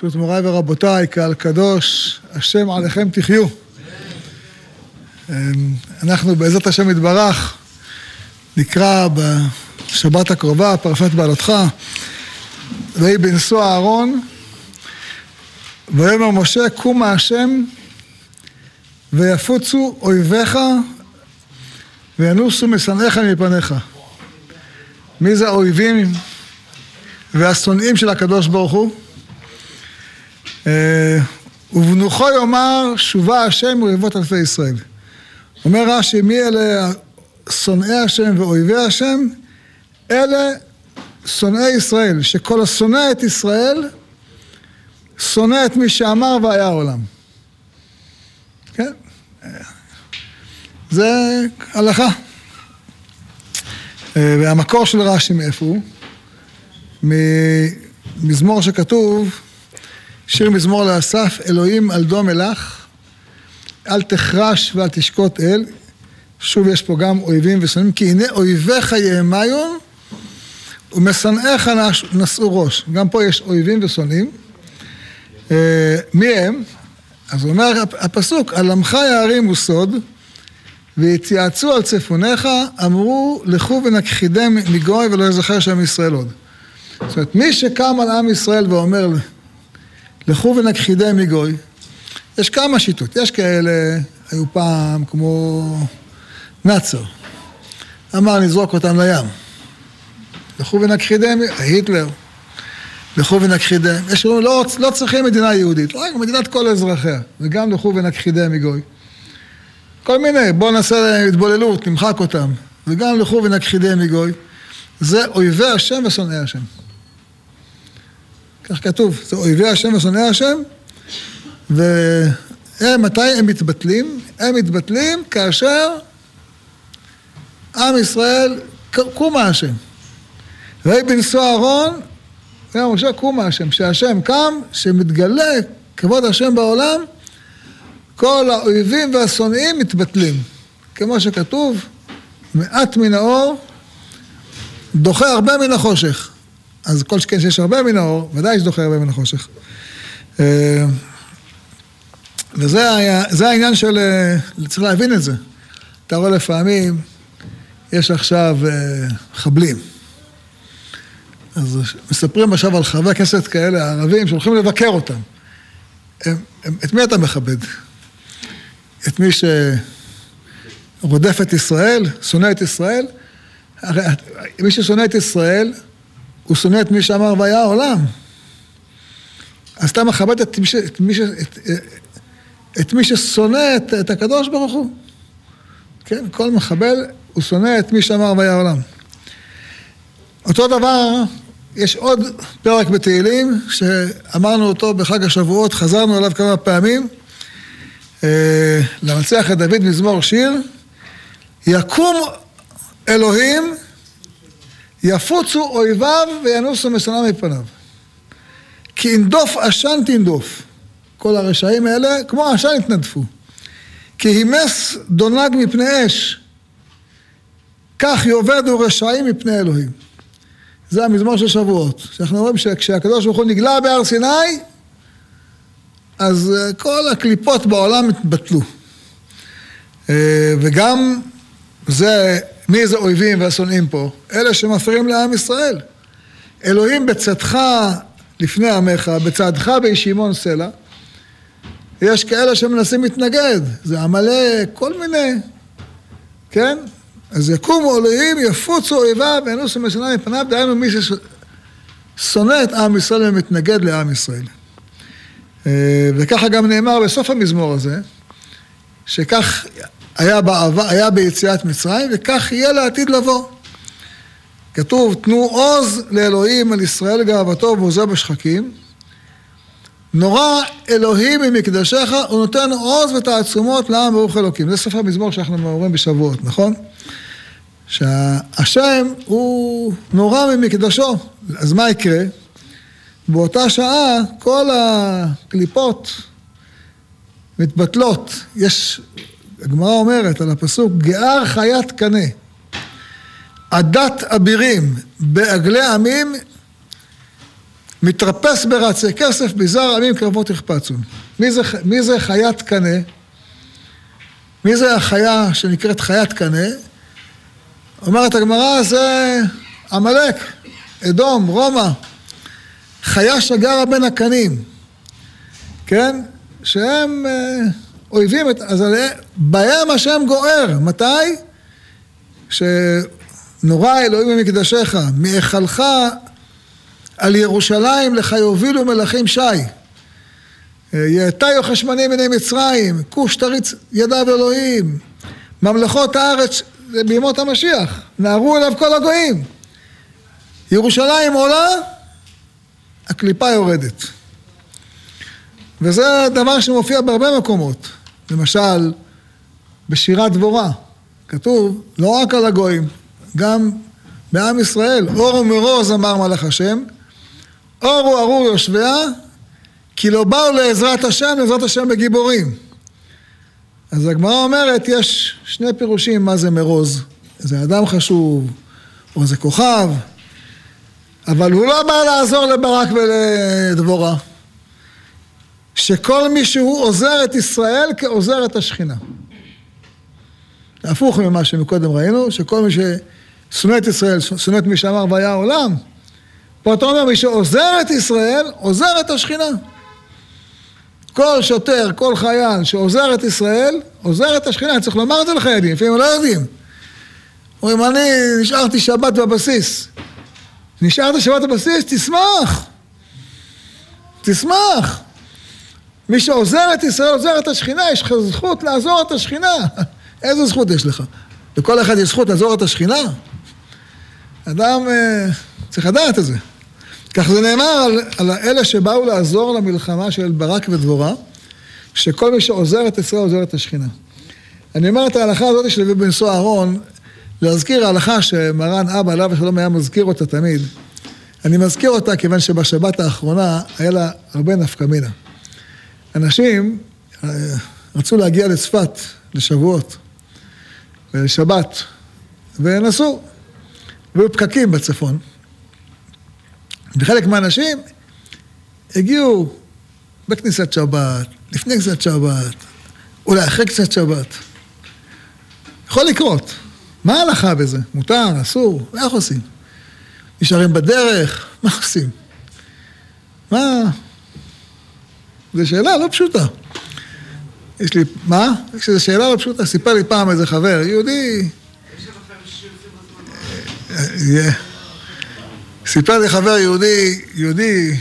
פשוט מוריי ורבותיי, קהל קדוש, השם עליכם תחיו. אנחנו בעזרת השם יתברך נקרא בשבת הקרובה, פרשת בעלותך, ויהי בנשוא אהרון, ויאמר משה קומה השם ויפוצו אויביך וינוסו משנאיך מפניך. מי זה האויבים והשונאים של הקדוש ברוך הוא? ובנוחו יאמר שובה השם ואויבות אלפי ישראל. אומר רש"י מי אלה שונאי השם ואויבי השם? אלה שונאי ישראל, שכל השונא את ישראל שונא את מי שאמר והיה העולם. כן? זה הלכה. והמקור של רש"י מאיפה הוא? ממזמור שכתוב שיר מזמור לאסף, אלוהים על דום אלך, אל תחרש ואל תשקוט אל. שוב יש פה גם אויבים ושונאים, כי הנה אויביך יהמיון ומשנאיך נשאו ראש. גם פה יש אויבים ושונאים. מי הם? אז אומר הפסוק, על עמך יערימו סוד ויתייעצו על צפוניך, אמרו לכו ונכחידם מגוי ולא יזכר שם ישראל עוד. זאת אומרת, מי שקם על עם ישראל ואומר לכו ונכחידם מגוי, יש כמה שיטות, יש כאלה, היו פעם כמו נאצר, אמר נזרוק אותם לים, לכו ונכחידם, היטלר, לכו ונכחידם, יש שאומרים לא, לא צריכים מדינה יהודית, רק מדינת כל אזרחיה, וגם לכו ונכחידם מגוי. כל מיני, בואו נעשה התבוללות, נמחק אותם, וגם לכו ונכחידם מגוי. זה אויבי השם ושונאי השם. כך כתוב, זה אויבי השם ושונאי השם, והם, מתי הם מתבטלים? הם מתבטלים כאשר עם ישראל, קומה השם. ויהי בנשוא אהרון, ואומר משה קומה השם, שהשם קם, שמתגלה כבוד השם בעולם, כל האויבים והשונאים מתבטלים. כמו שכתוב, מעט מן האור דוחה הרבה מן החושך. אז כל שכן שיש הרבה מן האור, ודאי שדוחה הרבה מן החושך. וזה העניין של, צריך להבין את זה. אתה רואה לפעמים, יש עכשיו חבלים. אז מספרים עכשיו על חברי כנסת כאלה, הערבים, שהולכים לבקר אותם. הם, הם, את מי אתה מכבד? את מי שרודף את ישראל, שונא את ישראל? הרי מי ששונא את ישראל, הוא שונא את מי שאמר והיה העולם. אז אתה מכבד את מי, ש, את מי, ש, את, את מי ששונא את, את הקדוש ברוך הוא. כן, כל מחבל הוא שונא את מי שאמר והיה העולם. אותו דבר, יש עוד פרק בתהילים, שאמרנו אותו בחג השבועות, חזרנו עליו כמה פעמים. למנצח את דוד מזמור שיר, יקום אלוהים, יפוצו אויביו וינוסו משנא מפניו. כי ינדוף עשן תנדוף. כל הרשעים האלה, כמו עשן התנדפו. כי הימס דונג מפני אש, כך יאבדו רשעים מפני אלוהים. זה המזמור של שבועות. שאנחנו רואים שכשהקדוש ברוך הוא נגלה בהר סיני, אז כל הקליפות בעולם התבטלו. וגם זה, מי זה אויבים והשונאים פה? אלה שמפריעים לעם ישראל. אלוהים בצאתך לפני עמך, בצעדך בישימון סלע, יש כאלה שמנסים להתנגד, זה עמלק, כל מיני, כן? אז יקומו אלוהים, יפוצו אויביו וינוסו משנה מפניו, דהיינו מי ששונא את עם ישראל ומתנגד לעם ישראל. וככה גם נאמר בסוף המזמור הזה, שכך היה, בעבר, היה ביציאת מצרים, וכך יהיה לעתיד לבוא. כתוב, תנו עוז לאלוהים על ישראל גאוותו ועוזר בשחקים. נורא אלוהים ממקדשך, הוא נותן עוז ותעצומות לעם ברוך אלוקים. זה סוף המזמור שאנחנו אומרים בשבועות, נכון? שהשם הוא נורא ממקדשו. אז מה יקרה? באותה שעה כל הקליפות מתבטלות. יש, הגמרא אומרת על הפסוק, גער חיית קנה, עדת אבירים, בעגלי עמים, מתרפס ברצי כסף, בזר עמים קרבות יחפצו. מי זה, מי זה חיית קנה? מי זה החיה שנקראת חיית קנה? אומרת הגמרא, זה עמלק, אדום, רומא. חיה שגרה בין הקנים, כן? שהם אה, אויבים. אז בהם השם גוער. מתי? שנורא אלוהים ממקדשך, מהיכלך על ירושלים לך יובילו מלכים שי. יאטיו חשמנים בני מצרים, כוש תריץ ידיו אלוהים. ממלכות הארץ בימות המשיח, נהרו אליו כל הגויים. ירושלים עולה, הקליפה יורדת. וזה דבר שמופיע בהרבה מקומות. למשל, בשירת דבורה, כתוב לא רק על הגויים, גם בעם ישראל, אור ומרוז אמר מלאך השם, אורו ארור יושביה, כי לא באו לעזרת השם, לעזרת השם בגיבורים. אז הגמרא אומרת, יש שני פירושים מה זה מרוז. זה אדם חשוב, או זה כוכב, אבל הוא לא בא לעזור לברק ולדבורה. שכל מי שהוא עוזר את ישראל כעוזר את השכינה. הפוך ממה שמקודם ראינו, שכל מי ששונא את ישראל, שונא את מי שאמר והיה העולם, פה אתה אומר, מי שעוזר את ישראל, עוזר את השכינה. כל שוטר, כל חייל שעוזר את ישראל, עוזר את השכינה. צריך לומר את זה לחיילים, לפעמים לא יודעים. אומרים, אני נשארתי שבת בבסיס. נשארת שבת בבסיס, תשמח. תשמח. מי שעוזר את ישראל, עוזר את השכינה, יש לך זכות לעזור את השכינה. איזה זכות יש לך? לכל אחד יש זכות לעזור את השכינה? אדם אה, צריך לדעת את זה. כך זה נאמר על, על אלה שבאו לעזור למלחמה של ברק ודבורה, שכל מי שעוזר את ישראל עוזר את השכינה. אני אומר את ההלכה הזאת של לוי בן סוהר אהרון, להזכיר ההלכה שמרן אבא עליו השלום היה מזכיר אותה תמיד. אני מזכיר אותה כיוון שבשבת האחרונה היה לה הרבה נפקא מינה. אנשים אה, רצו להגיע לצפת לשבועות ולשבת, ונסעו, והיו פקקים בצפון. וחלק מהאנשים הגיעו בכניסת שבת, לפני כניסת שבת, אולי אחרי כניסת שבת. יכול לקרות. מה ההלכה בזה? מותר, אסור? איך עושים? נשארים בדרך? מה עושים? מה? זו שאלה לא פשוטה. יש לי, מה? יש איזו שאלה לא פשוטה. סיפר לי פעם איזה חבר, יהודי... סיפר לי חבר יהודי, יהודי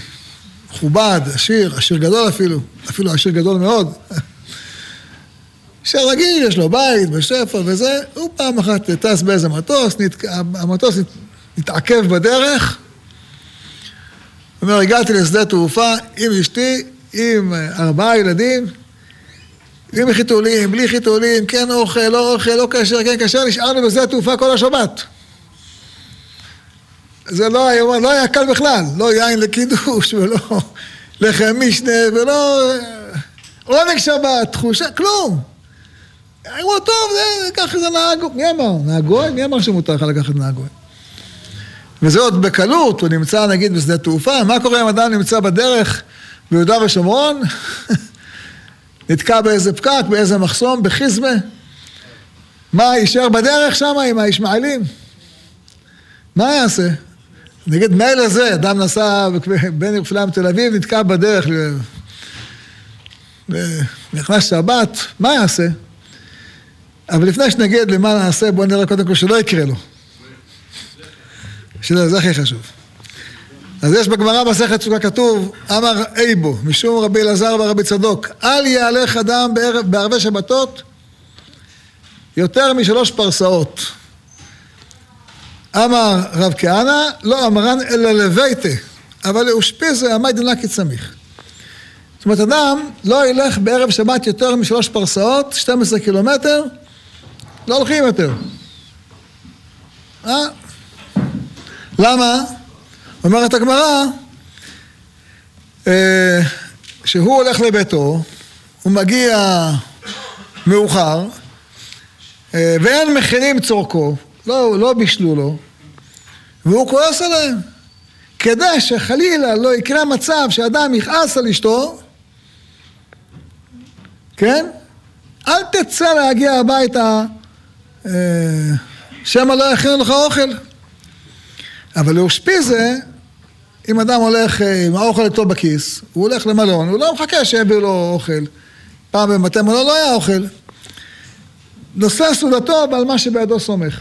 מכובד, עשיר, עשיר גדול אפילו, אפילו עשיר גדול מאוד. שרגיל, יש לו בית בשפע וזה, הוא פעם אחת טס באיזה מטוס, נת... המטוס התעכב בדרך. הוא אומר, הגעתי לשדה תעופה עם אשתי, עם ארבעה ילדים, עם חיתולים, בלי חיתולים, כן אוכל, לא אוכל, לא כשר, כן כשר, נשארנו בשדה התעופה כל השבת. זה לא היה, לא היה קל בכלל, לא יין לקידוש ולא לחם משנה ולא עונג שבת, תחושה, כלום. אמרו, טוב, זה, ככה זה נהג, מי אמר? נהג גוי? מי אמר שמותר לך לקחת נהג גוי? וזה עוד בקלות, הוא נמצא נגיד בשדה תעופה, מה קורה אם אדם נמצא בדרך ביהודה ושומרון? נתקע באיזה פקק, באיזה מחסום, בחיזמה? מה, יישאר בדרך שם עם הישמעאלים? מה יעשה? נגיד מייל הזה, אדם נסע בין ירושלים לתל אביב, נתקע בדרך, נכנס שבת, מה יעשה? אבל לפני שנגיד למה נעשה, בואו נראה קודם כל שלא יקרה לו. שזה, זה הכי חשוב. אז יש בגמרא מסכת סוכה כתוב, אמר אייבו, משום רבי אלעזר ורבי צדוק, אל יהלך אדם בערבי שבתות יותר משלוש פרסאות. אמר רב כהנא, לא אמרן אלא לביתה, אבל לאושפיזה עמי דנקי צמיך. זאת אומרת, אדם לא ילך בערב שבת יותר משלוש פרסאות, 12 קילומטר, לא הולכים יותר. אה? למה? אומרת הגמרא, אה, שהוא הולך לביתו, הוא מגיע מאוחר, אה, ואין מכינים צורכו, לא, לא בישלו לו, והוא כועס עליהם. כדי שחלילה לא יקרה מצב שאדם יכעס על אשתו, כן? אל תצא להגיע הביתה אה, שמא לא יכינו לך אוכל. אבל לאושפיזה, אם אדם הולך אה, עם האוכל איתו בכיס, הוא הולך למלון, הוא לא מחכה שיביאו לו אוכל. פעם במטה מלון לא היה אוכל. נושא סעודתו ועל מה שבידו סומך.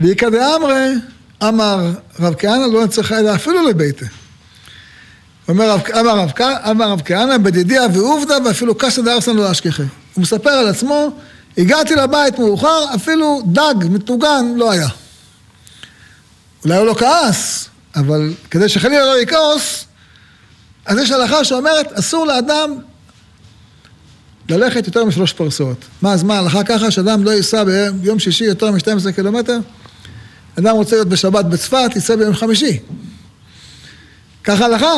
ואיכא דאמרי, אמר רב כהנא לא נצטרך אלא אפילו לביתה. אומר רב, כהנא, בדידיה ועובדא ואפילו קסא דארסן לא אשכחי. הוא מספר על עצמו, הגעתי לבית מאוחר, אפילו דג מטוגן לא היה. אולי הוא לא כעס, אבל כדי שחלילה לא יכעוס, אז יש הלכה שאומרת, אסור לאדם ללכת יותר משלוש פרסאות. מה, אז מה, הלכה ככה שאדם לא ייסע ביום שישי יותר מ-12 קילומטר? אדם רוצה להיות בשבת בצפת, ייסע ביום חמישי. ככה הלכה,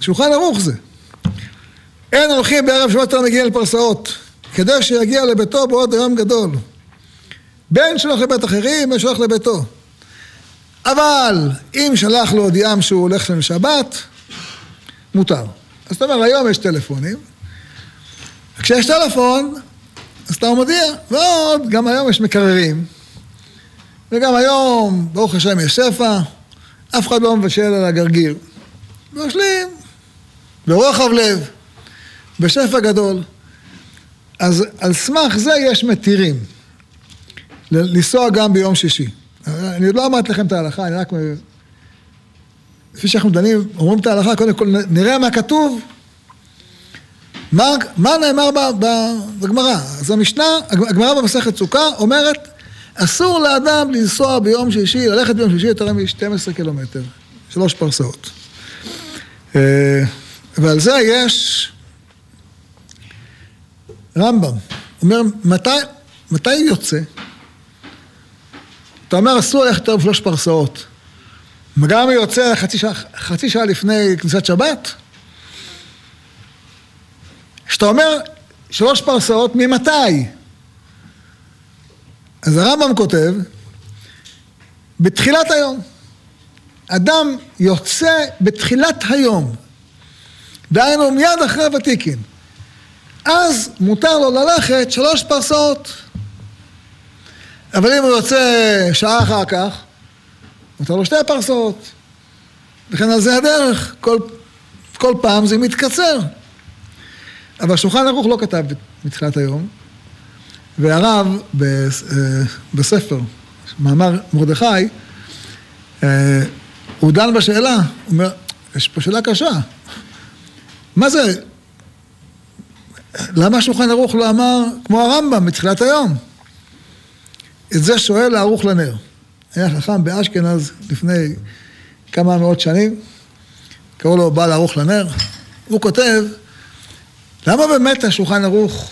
שולחן ערוך זה. אין הולכים בערב שבת יותר מגיעים לפרסאות, כדי שיגיע לביתו בעוד היום גדול. בין שלח לבית אחרים, בין שלח לביתו. אבל אם שלח לו הודיעם שהוא הולך לשבת, מותר. אז אתה אומר, היום יש טלפונים, וכשיש טלפון, אז אתה מודיע, ועוד, גם היום יש מקררים, וגם היום, ברוך השם, יש שפע, אף אחד לא מבשל על הגרגיר. מבשלים, ברוחב לב, בשפע גדול. אז על סמך זה יש מתירים, לנסוע גם ביום שישי. אני עוד לא אמרתי לכם את ההלכה, אני רק... לפי שאנחנו דנים, אומרים את ההלכה, קודם כל נראה מה כתוב, מה, מה נאמר בגמרא. אז המשנה, הגמרא במסכת סוכה אומרת, אסור לאדם לנסוע ביום שישי, ללכת ביום שישי יותר מ-12 קילומטר, שלוש פרסאות. אה, ועל זה יש רמב"ם, אומר, מתי, מתי יוצא? אתה אומר, אסור ללכת יותר בשלוש פרסאות. גם אם יוצא חצי שעה, חצי שעה לפני כניסת שבת? כשאתה אומר שלוש פרסאות, ממתי? אז הרמב"ם כותב, בתחילת היום. אדם יוצא בתחילת היום, דהיינו מיד אחרי ותיקין. אז מותר לו ללכת שלוש פרסאות. אבל אם הוא יוצא שעה אחר כך, מותר לו שתי פרסאות. וכן על זה הדרך, כל, כל פעם זה מתקצר. אבל שולחן ערוך לא כתב בתחילת היום, והרב אה, בספר, מאמר מרדכי, אה, הוא דן בשאלה, הוא אומר, יש פה שאלה קשה. מה זה, למה שולחן ערוך לא אמר כמו הרמב"ם בתחילת היום? את זה שואל הערוך לנר. היה חכם באשכנז לפני כמה מאות שנים, קראו לו בעל ערוך לנר, הוא כותב, למה באמת השולחן ערוך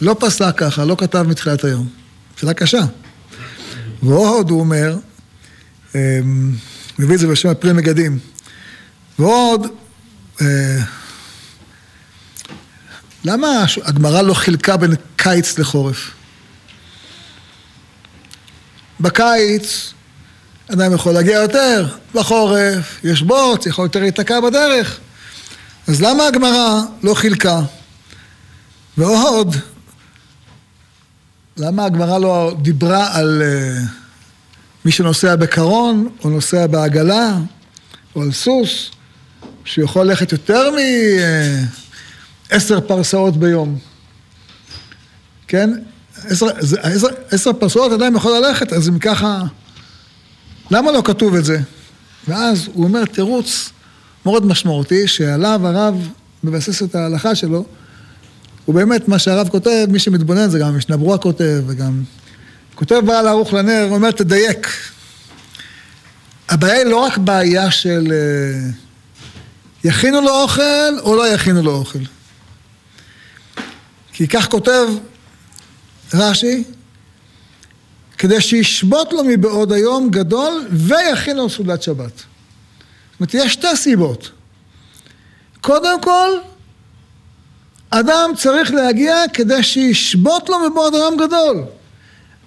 לא פסק ככה, לא כתב מתחילת היום? שאלה קשה. ועוד הוא אומר, אמ, מביא את זה בשם הפרי מגדים, ועוד, אה, למה הגמרא לא חילקה בין קיץ לחורף? בקיץ אדם יכול להגיע יותר, בחורף יש בוץ, יכול יותר להיתקע בדרך. אז למה הגמרא לא חילקה? ועוד, למה הגמרא לא דיברה על uh, מי שנוסע בקרון, או נוסע בעגלה, או על סוס, שיכול ללכת יותר מעשר uh, פרסאות ביום? כן? עשר, פרסאות אדם יכול ללכת, אז אם ככה, למה לא כתוב את זה? ואז הוא אומר תירוץ מאוד משמעותי, שעליו הרב מבסס את ההלכה שלו, הוא באמת, מה שהרב כותב, מי שמתבונן זה גם משנה ברורה כותב, וגם... כותב בעל ערוך לנר, אומר, תדייק. הבעיה היא לא רק בעיה של אה, יכינו לו אוכל או לא יכינו לו אוכל. כי כך כותב רש"י, כדי שישבות לו מבעוד היום גדול ויכין לו סעודת שבת. זאת אומרת, יש שתי סיבות. קודם כל, אדם צריך להגיע כדי שישבות לו מבעוד היום גדול.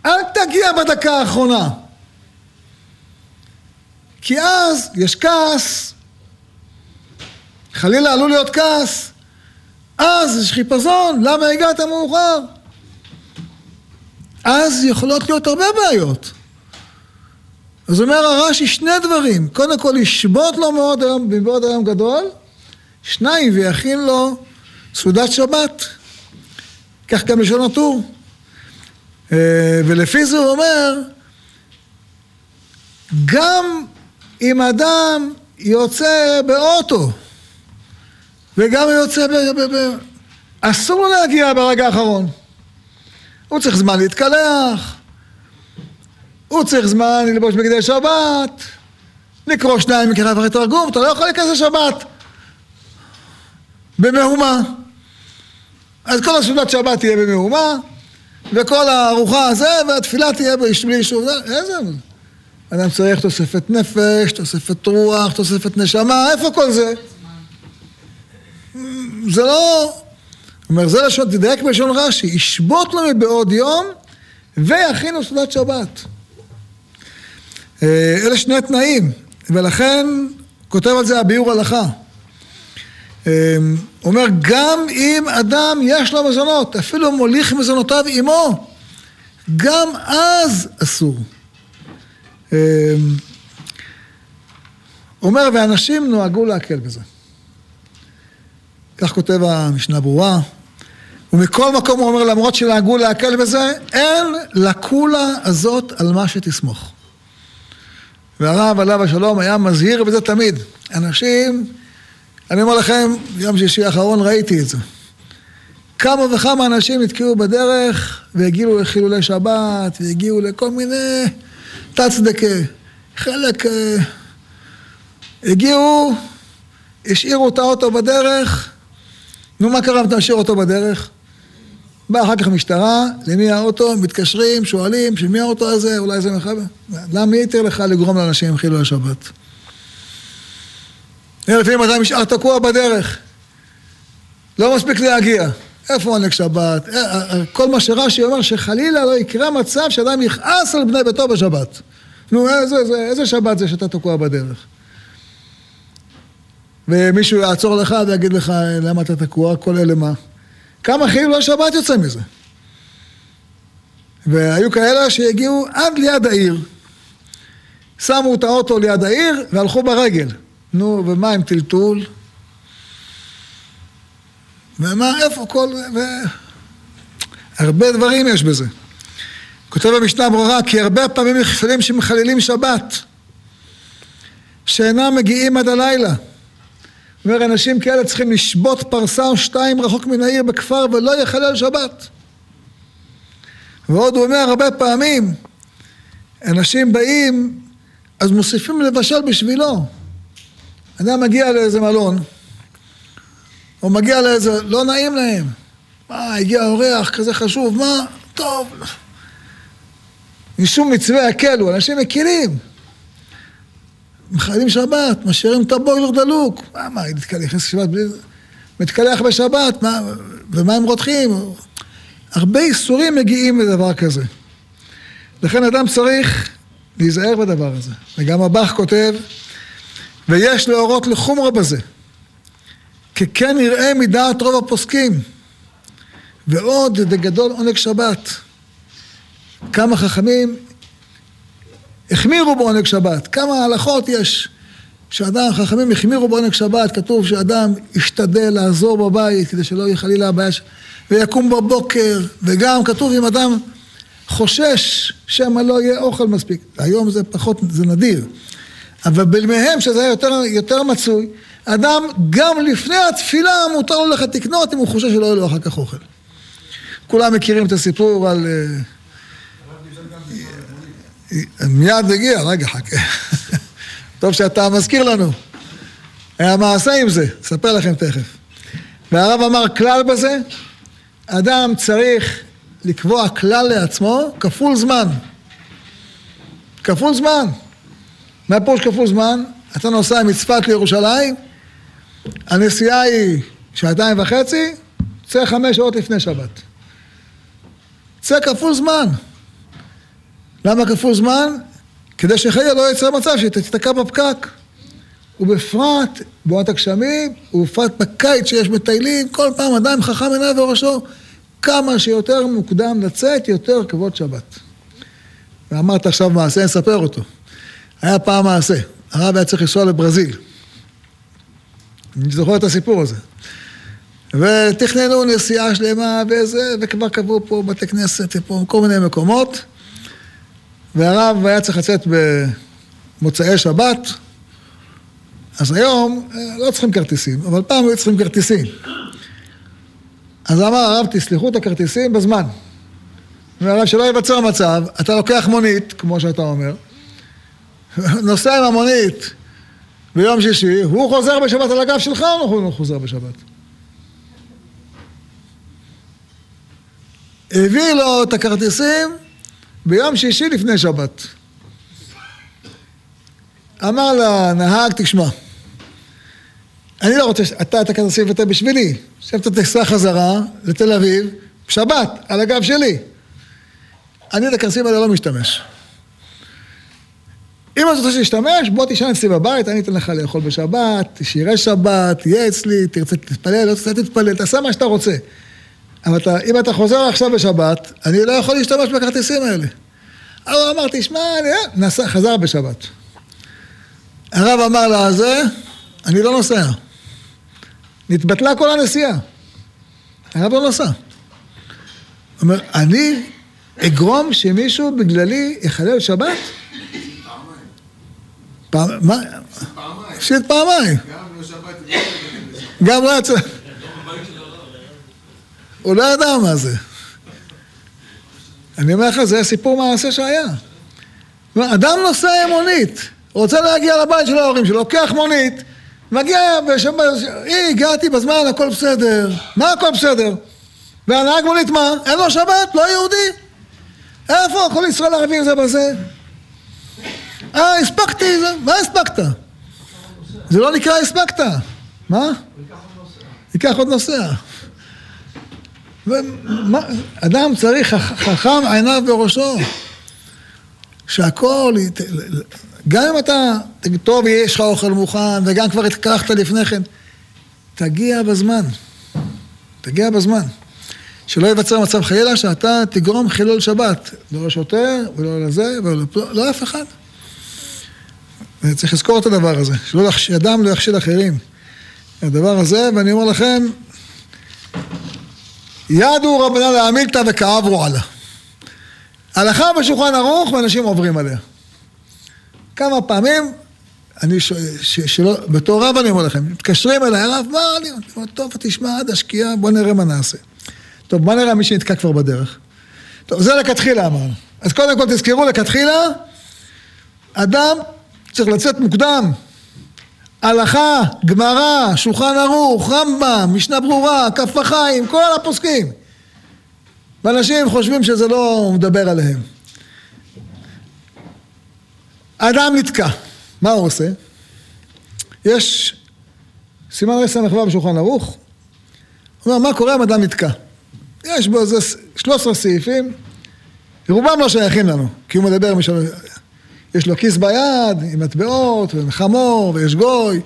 אל תגיע בדקה האחרונה. כי אז יש כעס, חלילה עלול להיות כעס, אז יש חיפזון, למה הגעת מאוחר? אז יכולות להיות הרבה בעיות. אז אומר הרש"י שני דברים, קודם כל ישבות לו מאוד היום, מבעוד היום גדול, שניים ויכין לו סעודת שבת, כך גם לשון הטור. אה, ולפי זה הוא אומר, גם אם אדם יוצא באוטו, וגם יוצא ב... ב, ב אסור לו להגיע ברגע האחרון. הוא צריך זמן להתקלח, הוא צריך זמן ללבוש בגדי שבת, לקרוא שניים מקרא אחרי תרגום, אתה לא יכול להיכנס לשבת במהומה. אז כל הסעודת שבת תהיה במהומה, וכל הארוחה הזה, והתפילה תהיה בלי אישור. איזה... אדם צריך תוספת נפש, תוספת רוח, תוספת נשמה, איפה כל זה? זה לא... אומר, זה לשון, תדייק בלשון רש"י, ישבות לו מבעוד יום ויכינו סעודת שבת. אה, אלה שני תנאים, ולכן כותב על זה הביאור הלכה. אה, אומר, גם אם אדם יש לו מזונות, אפילו מוליך מזונותיו עמו, גם אז אסור. אה, אומר, ואנשים נוהגו להקל בזה. כך כותב המשנה ברורה. ומכל מקום הוא אומר, למרות שנהגו להקל בזה, אין לקולה הזאת על מה שתסמוך. והרב עליו השלום היה מזהיר בזה תמיד. אנשים, אני אומר לכם, יום שישי האחרון ראיתי את זה. כמה וכמה אנשים נתקעו בדרך והגיעו לחילולי שבת והגיעו לכל מיני תצדקה. חלק אה, הגיעו, השאירו את האוטו בדרך, נו מה קרה אם תשאיר אותו בדרך? באה אחר כך משטרה, למי האוטו, מתקשרים, שואלים, של מי האוטו הזה, אולי זה מחבר. למה יתר לך לגרום לאנשים חילול השבת? לפעמים אדם נשאר תקוע בדרך, לא מספיק להגיע. איפה עונג שבת? אה, אה, אה, כל מה שרש"י אומר, שחלילה לא יקרה מצב שאדם יכעס על בני ביתו בשבת. נו, איזה, איזה, איזה שבת זה שאתה תקוע בדרך? ומישהו יעצור לך ויגיד לך, למה אתה תקוע? כל אלה מה? כמה חילול שבת יוצא מזה. והיו כאלה שהגיעו עד ליד העיר. שמו את האוטו ליד העיר והלכו ברגל. נו, ומה עם טלטול? ומה, איפה כל... ו... הרבה דברים יש בזה. כותב במשנה ברורה, כי הרבה פעמים נכשלים שמחללים שבת, שאינם מגיעים עד הלילה. אומר, אנשים כאלה צריכים לשבות פרסה או שתיים רחוק מן העיר בכפר ולא יחלל שבת. ועוד הוא אומר הרבה פעמים, אנשים באים, אז מוסיפים לבשל בשבילו. אדם מגיע לאיזה מלון, או מגיע לאיזה, לא נעים להם. מה, הגיע אורח כזה חשוב, מה, טוב. משום מצווה יקלו, אנשים מקילים. מחללים שבת, משאירים את הבוילר דלוק. מה, מה, נכנס לשבת בלי... מתקלח בשבת, מה, ומה הם רותחים? הרבה איסורים מגיעים לדבר כזה. לכן אדם צריך להיזהר בדבר הזה. וגם הבח כותב, ויש להורות לחומרה בזה, כי כן יראה מדעת רוב הפוסקים, ועוד דגדול עונג שבת. כמה חכמים החמירו בעונג שבת. כמה הלכות יש שאדם, חכמים החמירו בעונג שבת, כתוב שאדם ישתדל לעזור בבית כדי שלא יהיה חלילה הבעיה. ויקום בבוקר, וגם כתוב אם אדם חושש שמא לא יהיה אוכל מספיק. היום זה פחות, זה נדיר. אבל בימיהם, שזה היה יותר, יותר מצוי, אדם גם לפני התפילה מותר לו ללכת לקנות אם הוא חושב שלא יהיה לו אחר כך אוכל. כולם מכירים את הסיפור על... מיד הגיע, רגע, חכה. טוב שאתה מזכיר לנו. היה מעשה עם זה, אספר לכם תכף. והרב אמר כלל בזה, אדם צריך לקבוע כלל לעצמו כפול זמן. כפול זמן. מה פירוש כפול זמן? אתה נוסע מצפת לירושלים, הנסיעה היא שעתיים וחצי, צא חמש שעות לפני שבת. צא כפול זמן. למה כפול זמן? כדי שחלילה לא יצא מצב שתתקע בפקק. ובפרט בעונת הגשמים, ובפרט בקיץ שיש מטיילים, כל פעם אדם חכם עיניו וראשו, כמה שיותר מוקדם לצאת, יותר כבוד שבת. ואמרת עכשיו מעשה, אני אספר אותו. היה פעם מעשה, הרב היה צריך לנסוע לברזיל. אני זוכר את הסיפור הזה. ותכננו נסיעה שלמה וזה, וכבר קבעו פה בתי כנסת, פה כל מיני מקומות. והרב היה צריך לצאת במוצאי שבת, אז היום אה, לא צריכים כרטיסים, אבל פעם היו צריכים כרטיסים. אז אמר הרב, תסלחו את הכרטיסים בזמן. והרב, שלא ייווצר מצב, אתה לוקח מונית, כמו שאתה אומר, נוסע עם המונית ביום שישי, הוא חוזר בשבת על הגב שלך או הוא חוזר בשבת? הביא לו את הכרטיסים ביום שישי לפני שבת. אמר לנהג, תשמע, אני לא רוצה, אתה את הכרטיסים ואתה בשבילי. עכשיו אתה תיסע חזרה לתל אביב, שבת, על הגב שלי. אני את הכרטיסים האלה לא משתמש. אם אתה רוצה להשתמש, בוא תישן אצלי בבית, אני אתן לך לאכול בשבת, שירי שבת, תהיה אצלי, תרצה תתפלל, לא תרצה תתפלל, תעשה מה שאתה רוצה. אבל אתה, אם אתה חוזר עכשיו בשבת, אני לא יכול להשתמש בכרטיסים האלה. הוא אמר, תשמע, אני... נסע, חזר בשבת. הרב אמר לה, זה, אני לא נוסע. נתבטלה כל הנסיעה. הרב לא נסע. הוא אומר, אני אגרום שמישהו בגללי יחלל שבת? פעם, מה? הפסיד פעמיים. גם לא יצא. הוא לא ידע מה זה. אני אומר לך, זה הסיפור מעשה שהיה. אדם נוסע עם מונית, רוצה להגיע לבית של ההורים שלו, לוקח מונית, מגיע בשבת, אי, הגעתי בזמן, הכל בסדר. מה הכל בסדר? והנהג מונית מה? אין לו שבת? לא יהודי? איפה כל ישראל ערבים זה בזה? אה, הספקתי, מה הספקת? זה לא נקרא הספקת. מה? ייקח עוד נוסע. אדם צריך חכם עיניו בראשו. שהכל, גם אם אתה, טוב, יש לך אוכל מוכן, וגם כבר התקלחת לפני כן, תגיע בזמן. תגיע בזמן. שלא ייווצר מצב חלילה שאתה תגרום חילול שבת. לא לשוטר, ולא לזה, ולא לא אף אחד. וצריך לזכור את הדבר הזה, שאדם לא יכשיל אחרים. הדבר הזה, ואני אומר לכם, ידו רבנן להמילתא וכאברו עלה. הלכה בשולחן ערוך ואנשים עוברים עליה. כמה פעמים, אני ש... ש... שלא, בתור רב אני אומר לכם, מתקשרים אליי, הרב, מה אני אומר, טוב, תשמע עד השקיעה, בוא נראה מה נעשה. טוב, בוא נראה מי שנתקע כבר בדרך. טוב, זה לכתחילה אמרנו. אז קודם כל תזכרו לכתחילה, אדם צריך לצאת מוקדם. הלכה, גמרא, שולחן ערוך, רמב"ם, משנה ברורה, כף החיים, כל הפוסקים. ואנשים חושבים שזה לא מדבר עליהם. האדם נתקע, מה הוא עושה? יש סימן רס"ו בשולחן ערוך, הוא אומר, מה קורה אם אדם נתקע? יש בו איזה 13 סעיפים, רובם לא שייכים לנו, כי הוא מדבר, משל... יש לו כיס ביד, עם מטבעות, וחמור, ויש גוי,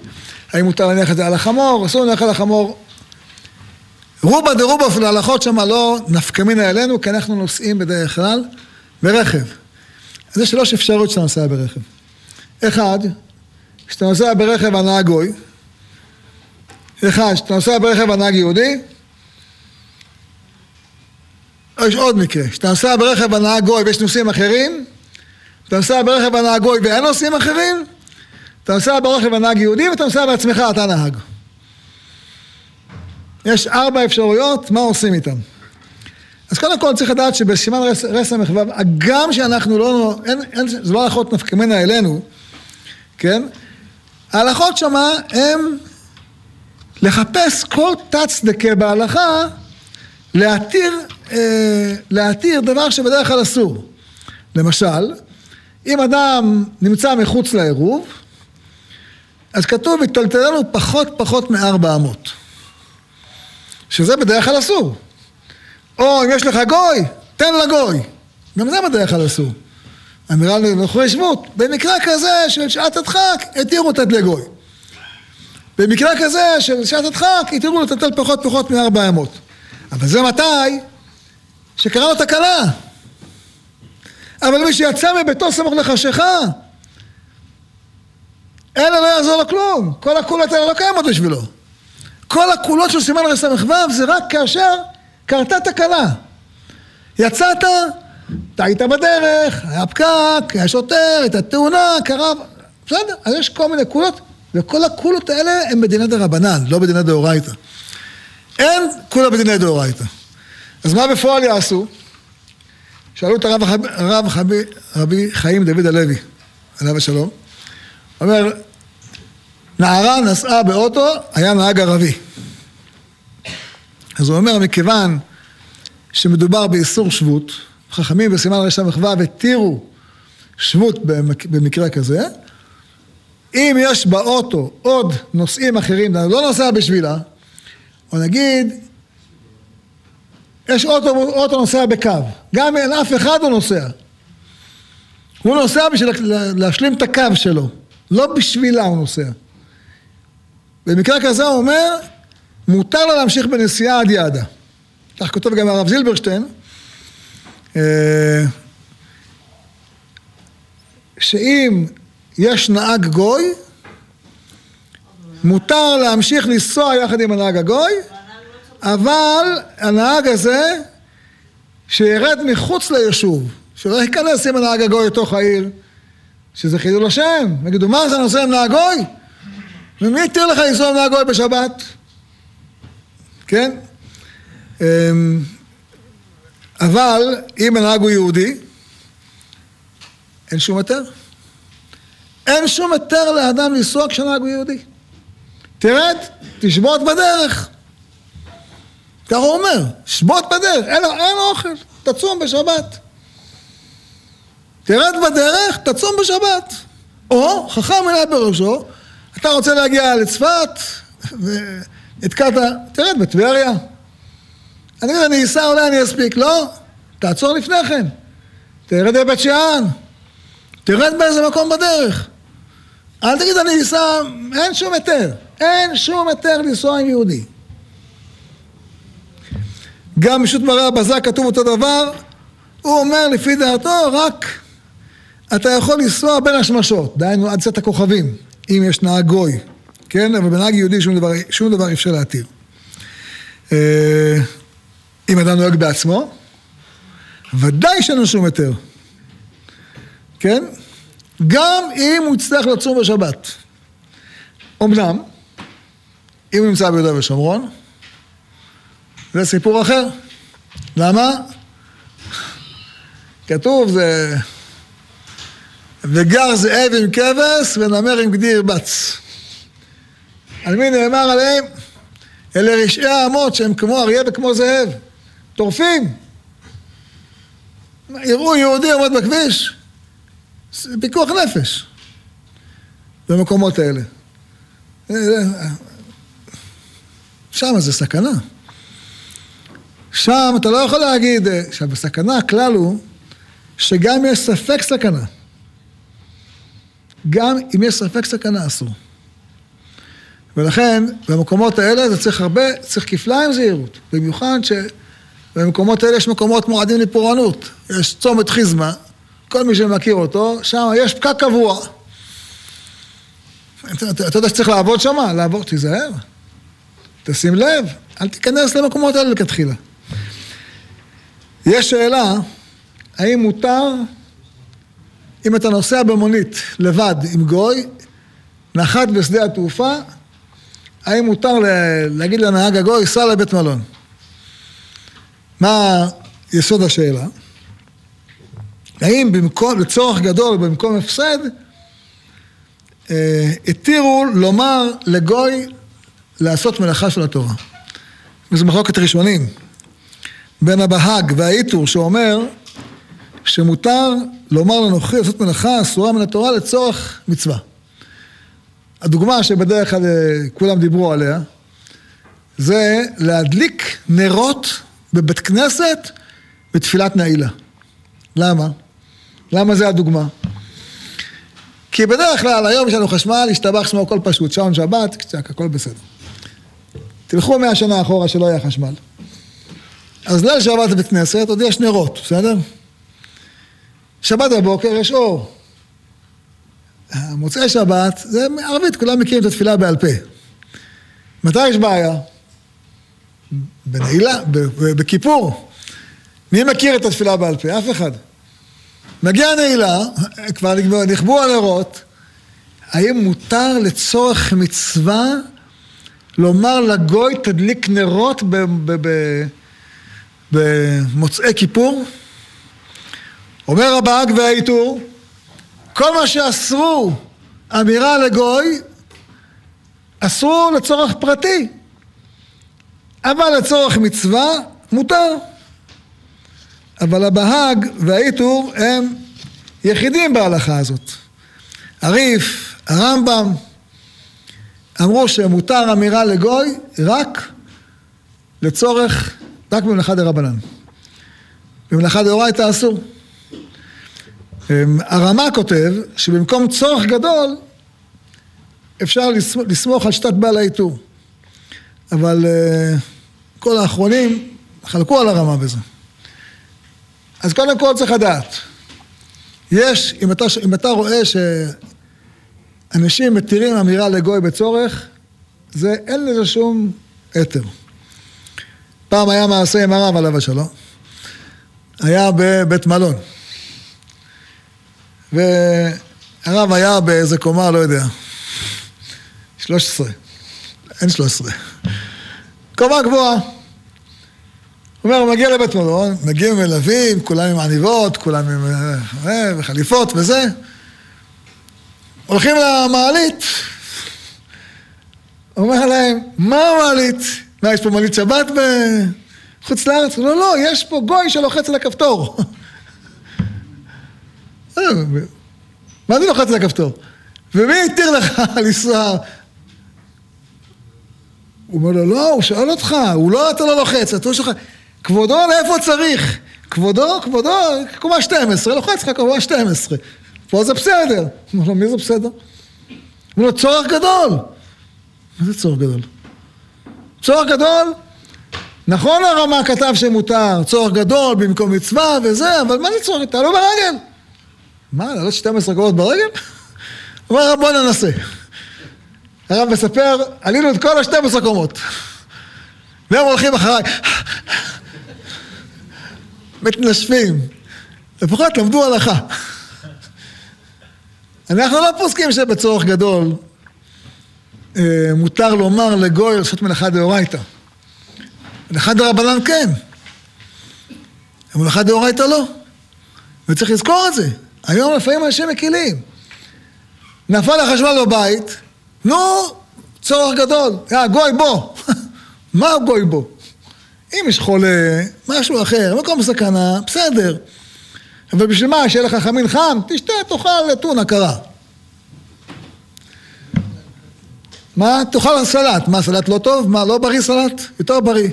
האם מותר להניח את זה על החמור, אסור להניח על החמור. רובה דרובה אפילו הלכות שם לא נפקמינה אלינו, כי אנחנו נוסעים בדרך כלל ברכב. אז יש שלוש אפשרויות שאתה נוסע ברכב. אחד, כשאתה נוסע ברכב הנהג גוי. אחד, כשאתה נוסע ברכב הנהג יהודי. יש עוד מקרה, כשאתה נוסע ברכב הנהג גוי ויש נוסעים אחרים, אתה נוסע ברכב הנהג גוי ואין נוסעים אחרים, אתה נוסע ברכב הנהג יהודי ואתה נוסע בעצמך, אתה נהג. יש ארבע אפשרויות, מה עושים איתן? אז קודם כל צריך לדעת שבסימן רס"ם מחו"ב, הגם שאנחנו לא, אין, אין, זה לא הלכות נפקמנה אלינו, כן? ההלכות שמה הם לחפש כל תת צדקה בהלכה, להתיר, אה, להתיר דבר שבדרך כלל אסור. למשל, אם אדם נמצא מחוץ לעירוב, אז כתוב, יטלטלנו פחות פחות מארבע אמות. שזה בדרך כלל אסור. או אם יש לך גוי, תן לגוי. גם זה בדרך כלל אסור. אמירה לנוכרי שבות. במקרה כזה של שעת הדחק, התירו לתת לגוי. במקרה כזה של שעת הדחק, התירו לטלטל פחות פחות מארבע ימות. אבל זה מתי? שקרה לו תקלה. אבל מי שיצא מביתו סמוך לחשיכה, אלה לא יעזור לו כלום. כל הקולות האלה לא קיימות בשבילו. כל הקולות של סימן רס"ו זה רק כאשר קרתה תקלה. יצאת, טעית בדרך, היה פקק, היה שוטר, הייתה תאונה, קרה... בסדר, אז יש כל מיני קולות, וכל הקולות האלה הם בדיני דרבנן, לא בדיני דאורייתא. אין כולה בדיני דאורייתא. אז מה בפועל יעשו? שאלו את הרב, הרב חבי, רבי חיים דוד הלוי, עליו השלום, אומר, נערה נסעה באוטו, היה נהג ערבי. אז הוא אומר, מכיוון שמדובר באיסור שבות, חכמים בסימן רמ"ו התירו שבות במקרה כזה, אם יש באוטו עוד נוסעים אחרים, לא נוסע בשבילה, או נגיד, יש אוטו, אוטו נוסע בקו, גם אין אף אחד הוא נוסע. הוא נוסע בשביל להשלים את הקו שלו, לא בשבילה הוא נוסע. במקרה כזה הוא אומר, מותר לו להמשיך בנסיעה עד יעדה. כך כותב גם הרב זילברשטיין, אה, שאם יש נהג גוי, מותר להמשיך לנסוע יחד עם הנהג הגוי, אבל הנהג הזה, שירד מחוץ ליישוב, שלא ייכנס עם הנהג הגוי לתוך העיר, שזה חילול השם. יגידו, מה זה נוסע עם נהג גוי? ומי התיר לך לנסוע עם נהג גוי בשבת? כן? אמ, אבל אם הנהג הוא יהודי, אין שום היתר. אין שום היתר לאדם לנסוע כשנהג הוא יהודי. תרד, תשבות בדרך. ככה הוא אומר, שבות בדרך, אין, אין אוכל, תצום בשבת. תרד בדרך, תצום בשבת. או, חכם אליי בראשו, אתה רוצה להגיע לצפת, ונתקעת, תרד בטבריה. אני אגיד, אני אסע, אולי אני אספיק. לא, תעצור לפני כן. תרד בבית שאן. תרד באיזה מקום בדרך. אל תגיד, אני אסע, אין שום היתר. אין שום היתר לנסוע עם יהודי. גם בשו"ת מראה הבזה כתוב אותו דבר, הוא אומר לפי דעתו רק אתה יכול לנסוע בין השמשות, דהיינו עד צאת הכוכבים, אם יש נהג גוי, כן? אבל בנהג יהודי שום דבר, שום דבר אי אפשר להתיר. אה, אם אדם נוהג בעצמו, ודאי שאין לו שום היתר, כן? גם אם הוא יצטרך לצום בשבת. אמנם, אם הוא נמצא ביהודה ושומרון, זה סיפור אחר. למה? כתוב זה... וגר זאב עם כבש ונמר עם גדי ירבץ. על מי נאמר עליהם? אלה רשעי האמות שהם כמו אריה וכמו זאב. טורפים. יראו יהודי עומד בכביש, פיקוח נפש במקומות האלה. שם זה סכנה. שם אתה לא יכול להגיד, עכשיו בסכנה הכלל הוא שגם יש ספק סכנה. גם אם יש ספק סכנה אסור. ולכן במקומות האלה זה צריך הרבה, צריך כפליים זהירות. במיוחד שבמקומות האלה יש מקומות מועדים לפורענות. יש צומת חיזמה, כל מי שמכיר אותו, שם יש פקק קבוע. אתה, אתה, אתה יודע שצריך לעבוד שם? לעבוד, תיזהר. תשים לב, אל תיכנס למקומות האלה לכתחילה. יש שאלה, האם מותר, אם אתה נוסע במונית לבד עם גוי, נחת בשדה התעופה, האם מותר להגיד לנהג הגוי, סע לבית מלון? מה יסוד השאלה? האם במקום, לצורך גדול, במקום הפסד, אה, התירו לומר לגוי לעשות מלאכה של התורה. וזו מחלוקת ראשונים. בין הבהג והאיתור שאומר שמותר לומר לנוכרי לעשות מלאכה אסורה מן התורה לצורך מצווה. הדוגמה שבדרך כלל אה, כולם דיברו עליה זה להדליק נרות בבית כנסת בתפילת נעילה. למה? למה זה הדוגמה? כי בדרך כלל, היום יש לנו חשמל, השתבח שמו הכל פשוט, שעון שבת, קצת, הכל בסדר. תלכו מאה שנה אחורה שלא היה חשמל. אז ליל שבת בבית כנסת, עוד יש נרות, בסדר? שבת בבוקר יש אור. מוצאי שבת, זה ערבית, כולם מכירים את התפילה בעל פה. מתי יש בעיה? בנעילה, בכיפור. מי מכיר את התפילה בעל פה? אף אחד. מגיע הנעילה, כבר נכבו הנרות, האם מותר לצורך מצווה לומר לגוי תדליק נרות במוצאי כיפור? אומר הבאג והעיטור, כל מה שאסרו אמירה לגוי, אסרו לצורך פרטי, אבל לצורך מצווה מותר. אבל הבהאג והעיטור הם יחידים בהלכה הזאת. הריף, הרמב"ם, אמרו שמותר אמירה לגוי רק לצורך, רק במלאכה דה רבנן. במלאכה דאורייתא אסור. אמ, הרמ"א כותב שבמקום צורך גדול אפשר לסמוך על שיטת בעל העיטור. אבל uh, כל האחרונים חלקו על הרמה בזה. אז קודם כל צריך לדעת. יש, אם אתה, אם אתה רואה שאנשים מתירים אמירה לגוי בצורך, זה, אין לזה שום היתר. פעם היה מעשה עם הרב עליו השלום. היה בבית מלון. והרב היה באיזה קומה, לא יודע, 13. אין 13. קומה גבוהה. הוא אומר, הוא מגיע לבית מלון, מגיעים מלווים, כולם עם עניבות, כולם עם אה, וחליפות וזה. הולכים למעלית. אומר להם, מה המעלית? מה, יש פה מעלית שבת בחוץ לארץ? לא, לא, יש פה גוי שלוחץ על הכפתור. אה, מה זה לוחץ על הכפתור? ומי התיר לך לנסוע? הוא אומר לו, לא, הוא שואל אותך, הוא לא, אתה לא לוחץ, אתה לא שלך. כבודו, לאיפה צריך? כבודו, כבודו, קומה 12, לוחץ לך קומה 12. פה זה בסדר. הוא אומר לו, מי זה בסדר? הוא אומר לו, צורך גדול. מה זה צורך גדול? צורך גדול? נכון הרמה כתב שמותר, צורך גדול במקום מצווה וזה, אבל מה זה צורך? תעלו ברגל. מה, לעלות 12 קולות ברגל? אומר, בוא ננסה. הרב מספר, עלינו את כל ה-12 קומות. והם הולכים אחריי. מתנשפים. לפחות למדו הלכה. אנחנו לא פוסקים שבצורך גדול מותר לומר לגוי לעשות מלאכה דאורייתא. מלאכה דרבנן כן. מלאכה דאורייתא לא. וצריך לזכור את זה. היום לפעמים אנשים מקילים. נפל החשמל בבית, נו, צורך גדול. יא, גוי בוא. מה גוי בוא? אם יש חולה, משהו אחר, מקום סכנה, בסדר. אבל בשביל מה, שיהיה לך חמין חם? תשתה, תאכל טונה קרה. מה? תאכל סלט. מה, סלט לא טוב? מה, לא בריא סלט? יותר בריא.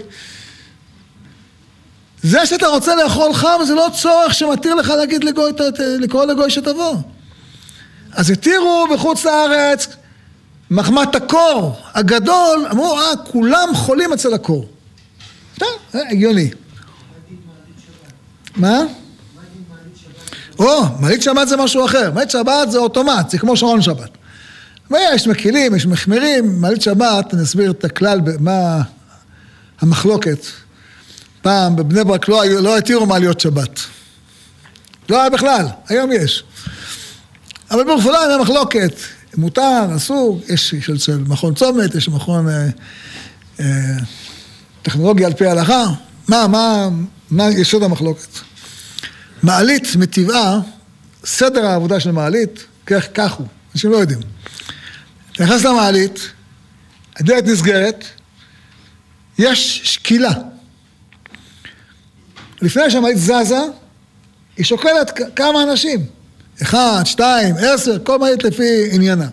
זה שאתה רוצה לאכול חם זה לא צורך שמתיר לך להגיד לגוי, לקרוא לגוי שתבוא. אז התירו בחוץ לארץ מחמת הקור הגדול, אמרו, אה, כולם חולים אצל הקור. טוב, הגיוני. מה? או, מעלית שבת זה משהו אחר. מעלית שבת זה אוטומט, זה כמו שעון שבת. ויש מקילים, יש מחמירים, מעלית שבת, אני אסביר את הכלל, מה המחלוקת. פעם בבני ברק לא, לא התירו מעליות שבת. לא היה בכלל, היום יש. אבל בירושלים היה מחלוקת, מותר, אסור, יש של מכון צומת, יש מכון אה, אה, טכנולוגיה על פי ההלכה. מה, מה, מה יסוד המחלוקת? מעלית מטבעה, סדר העבודה של מעלית, כך, כך הוא, אנשים לא יודעים. אתה נכנס למעלית, הדלת נסגרת, יש שקילה. לפני שהמעלית זזה, היא שוקלת כמה אנשים. אחד, שתיים, עשר, כל מעלית לפי עניינה.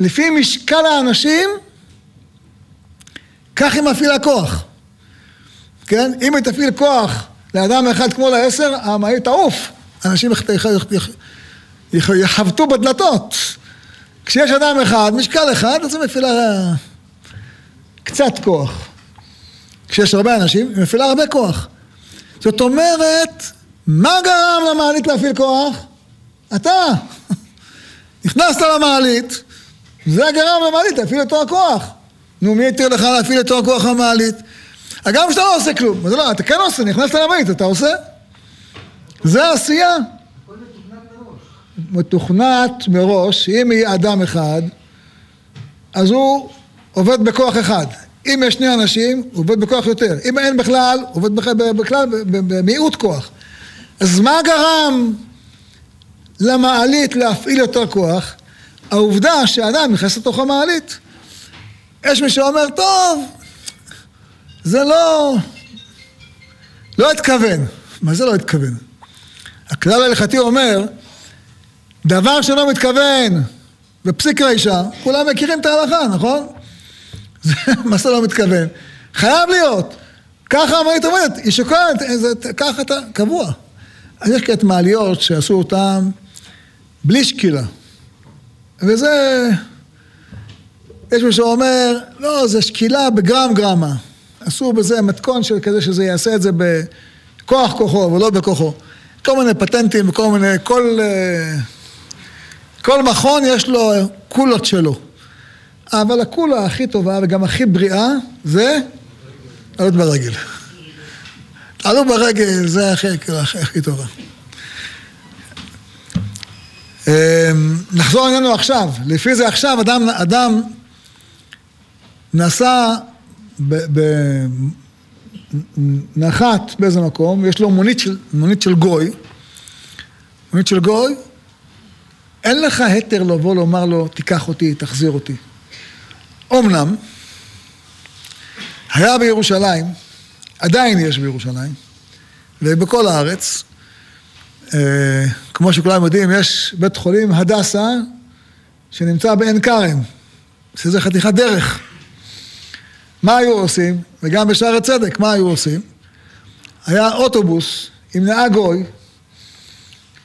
לפי משקל האנשים, כך היא מפעילה כוח. כן? אם היא תפעיל כוח לאדם אחד כמו לעשר, המעלית תעוף. אנשים יחבטו בדלתות. כשיש אדם אחד, משקל אחד, אז היא מפעילה קצת כוח. כשיש הרבה אנשים, היא מפעילה הרבה כוח. זאת אומרת, מה גרם למעלית להפעיל כוח? אתה. נכנסת למעלית, זה גרם למעלית להפעיל יותר כוח. נו, מי יתיר לך להפעיל יותר כוח למעלית? גם כשאתה לא עושה כלום. אז לא, אתה כן עושה, נכנסת למעלית, אתה עושה. זה עשייה. מתוכנת מראש, אם יהיה אדם אחד, אז הוא עובד בכוח אחד. אם יש שני אנשים, הוא עובד בכוח יותר. אם אין בכלל, הוא עובד בכלל, במיעוט כוח. אז מה גרם למעלית להפעיל יותר כוח? העובדה שאדם נכנס לתוך המעלית. יש מי שאומר, טוב, זה לא... לא התכוון. מה זה לא התכוון? הכלל ההלכתי אומר, דבר שלא מתכוון בפסיק רישה, כולם מכירים את ההלכה, נכון? זה מה זה לא מתכוון. חייב להיות. ככה המעלית עובדת, היא שוקעת, ככה אתה, קבוע. אז יש כאלה מעליות שעשו אותן בלי שקילה. וזה, יש מי שאומר, לא, זה שקילה בגרם גרמה. עשו בזה מתכון של כזה שזה יעשה את זה בכוח כוחו ולא בכוחו. כל מיני פטנטים וכל מיני, כל, אה, כל מכון יש לו קולות שלו. אבל הקולה הכי טובה וגם הכי בריאה זה עלות ברגל. עלות ברגל זה הכי, הכי, טובה. אמ, נחזור אלינו עכשיו. לפי זה עכשיו אדם, אדם נסע, ב, ב, נחת באיזה מקום, יש לו מונית של, מונית של גוי, מונית של גוי, אין לך היתר לבוא לומר לו, תיקח אותי, תחזיר אותי. אמנם, היה בירושלים, עדיין יש בירושלים, ובכל הארץ, אה, כמו שכולם יודעים, יש בית חולים הדסה שנמצא בעין כרם, שזה חתיכת דרך. מה היו עושים? וגם בשערי צדק, מה היו עושים? היה אוטובוס עם נהג גוי,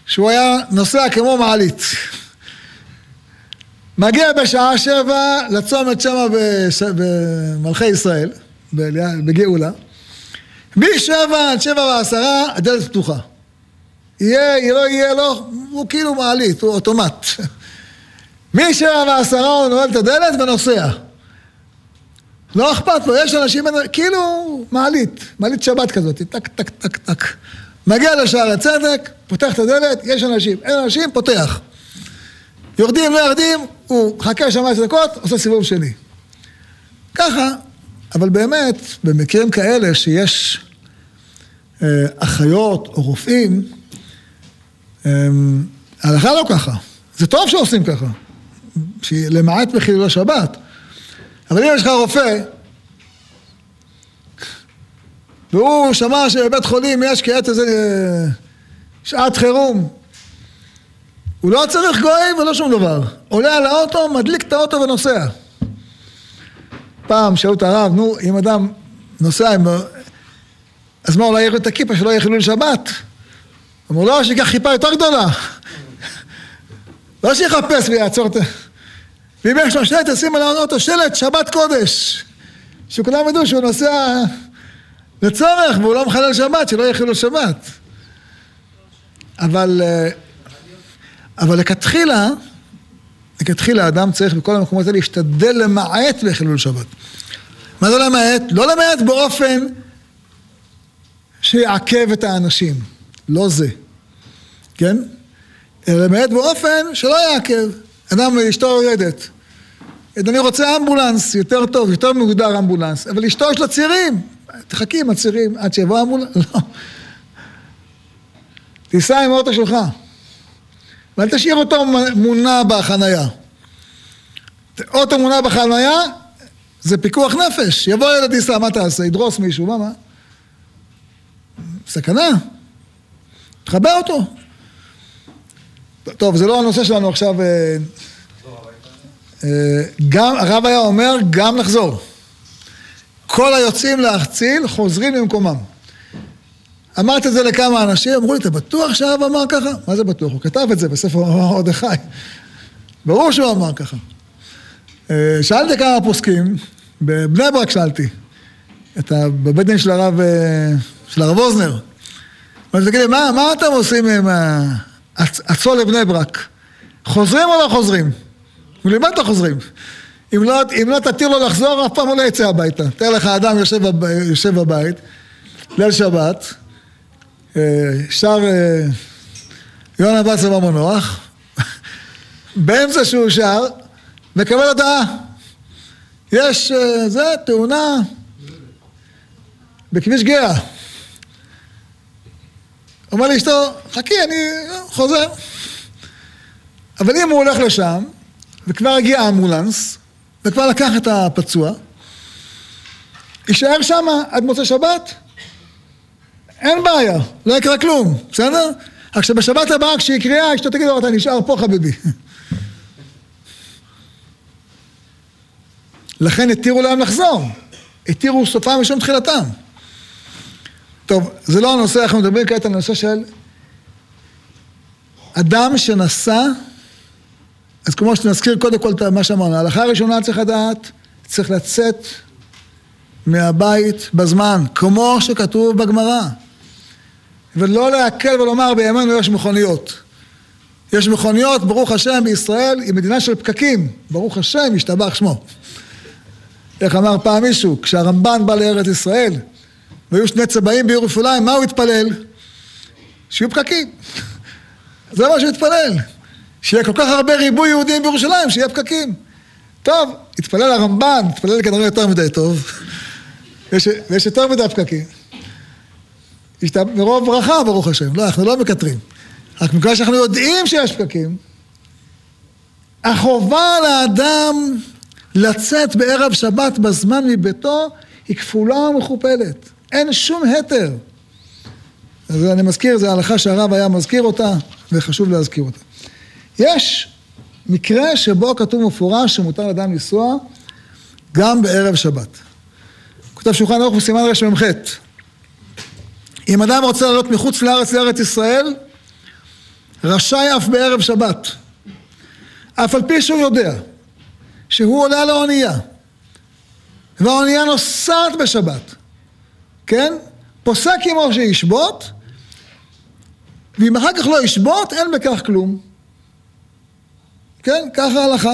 שהוא היה נוסע כמו מעלית. מגיע בשעה שבע לצומת שמה במלכי ישראל, בגאולה. משבע עד שבע ועשרה הדלת פתוחה. יהיה, לא יהיה, לא, הוא כאילו מעלית, הוא אוטומט. משבע ועשרה הוא נועל את הדלת ונוסע. לא אכפת לו, יש אנשים, כאילו מעלית, מעלית שבת כזאת, טק, טק, טק, טק. מגיע לשער הצדק, פותח את הדלת, יש אנשים, אין אנשים, פותח. יורדים, לא יורדים, הוא מחכה שם עשר דקות, עושה סיבוב שני. ככה, אבל באמת, במקרים כאלה שיש אה, אחיות או רופאים, אה, ההלכה לא ככה. זה טוב שעושים ככה, למעט בחילול השבת. אבל אם יש לך רופא, והוא שמע שבבית חולים יש כעת איזה אה, שעת חירום, הוא לא צריך גויים ולא שום דבר. עולה על האוטו, מדליק את האוטו ונוסע. פעם שאלו את הרב, נו, אם אדם נוסע עם... אז מה, אולי ירד את הכיפה שלא יהיה חילול שבת? אמרו, לא, שיקח חיפה יותר גדולה. לא שיחפש ויעצור את... ואם יש לו שלט, תשים על האוטו שלט, שבת קודש. שכולם ידעו שהוא נוסע לצורך והוא לא מחלל שבת, שלא יהיה חילול שבת. אבל... אה, אבל לכתחילה, לכתחילה האדם צריך בכל המקומות האלה להשתדל למעט בחילול שבת. מה זה למעט? לא למעט באופן שיעכב את האנשים, לא זה, כן? אלא למעט באופן שלא יעכב. אדם ואשתו יורדת. אני רוצה אמבולנס, יותר טוב, יותר מוגדר אמבולנס, אבל אשתו יש לה צירים, תחכי עם הצירים עד שיבוא אמבולנס, לא. תיסע עם האוטו שלך. ואל תשאיר אותו מונע בחנייה. אוטו מונע בחנייה זה פיקוח נפש. יבוא ילד ייסע, מה תעשה? ידרוס מישהו, מה, מה? סכנה. תחבר אותו. טוב, זה לא הנושא שלנו עכשיו. אה, אה, גם, הרב היה אומר, גם לחזור. כל היוצאים להציל חוזרים למקומם. אמרתי את זה לכמה אנשים, אמרו לי, אתה בטוח שהאב אמר ככה? מה זה בטוח? הוא כתב את זה בספר מרדכי. ברור שהוא אמר ככה. אה, שאלתי כמה פוסקים, בבני ברק שאלתי, את ה... בבית דין של הרב, אה, של הרב אוזנר. אמרתי, תגיד לי, מה, מה אתם עושים עם הצול לבני ברק? חוזרים או לא חוזרים? אמרו לי, מה אתה חוזרים? אם לא, אם לא תתיר לו לחזור, אף פעם הוא לא יצא הביתה. תאר לך, אדם יושב, בב, יושב בבית, ליל שבת, אה, שר אה, יונה בצר במנוח, באמצע שהוא שר, מקבל הודעה. יש, אה, זה, תאונה בכביש גאה. אומר לאשתו, חכי, אני חוזר. אבל אם הוא הולך לשם, וכבר הגיע האמבולנס, וכבר לקח את הפצוע, יישאר שם עד מוצא שבת, אין בעיה, לא יקרה כלום, בסדר? רק שבשבת הבאה כשהיא קריאה, אשתו תגיד לו, אתה נשאר פה חביבי. לכן התירו להם לחזור, התירו סופם משום תחילתם. טוב, זה לא הנושא, אנחנו מדברים כעת על הנושא של אדם שנסע, אז כמו שנזכיר קודם כל את מה שאמרנו, ההלכה הראשונה צריך לדעת, צריך לצאת מהבית בזמן, כמו שכתוב בגמרא. ולא להקל ולומר בימינו יש מכוניות. יש מכוניות, ברוך השם, בישראל היא מדינה של פקקים. ברוך השם, ישתבח שמו. איך אמר פעם מישהו, כשהרמב"ן בא לארץ ישראל, והיו שני צבעים בירושלים, מה הוא התפלל? שיהיו פקקים. זה מה שהוא התפלל. שיהיה כל כך הרבה ריבוי יהודים בירושלים, שיהיה פקקים. טוב, התפלל הרמב"ן, התפלל כנראה יותר מדי טוב. יש, יש יותר מדי פקקים. מרוב ברכה, ברוך השם. לא, אנחנו לא מקטרים. רק בגלל שאנחנו יודעים שיש פקקים, החובה לאדם לצאת בערב שבת בזמן מביתו היא כפולה ומכופלת. אין שום התר. אז אני מזכיר, זו הלכה שהרב היה מזכיר אותה, וחשוב להזכיר אותה. יש מקרה שבו כתוב מפורש שמותר לאדם לנסוע גם בערב שבת. כותב שולחן ערוך בסימן רמ"ח אם אדם רוצה לעלות מחוץ לארץ לארץ ישראל, רשאי אף בערב שבת. אף על פי שהוא יודע שהוא עולה לאונייה, והאונייה נוסעת בשבת, כן? פוסק עמו שישבות, ואם אחר כך לא ישבות, אין בכך כלום. כן, ככה ההלכה.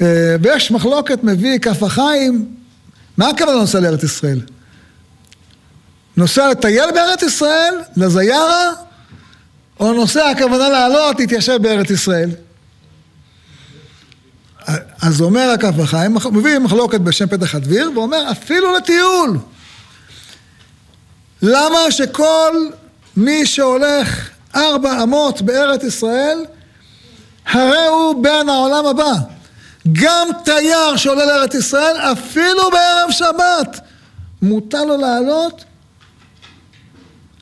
אה, ויש מחלוקת, מביא כף החיים, מה הכוונה נוסע לארץ ישראל? נוסע לטייל בארץ ישראל, לזיירה, או נוסע הכוונה לעלות, להתיישב בארץ ישראל? אז אומר הכף החיים, מביא מחלוקת בשם פתח הדביר, ואומר אפילו לטיול. למה שכל מי שהולך ארבע אמות בארץ ישראל, הרי הוא בן העולם הבא. גם תייר שעולה לארץ ישראל, אפילו בערב שבת, מותר לו לעלות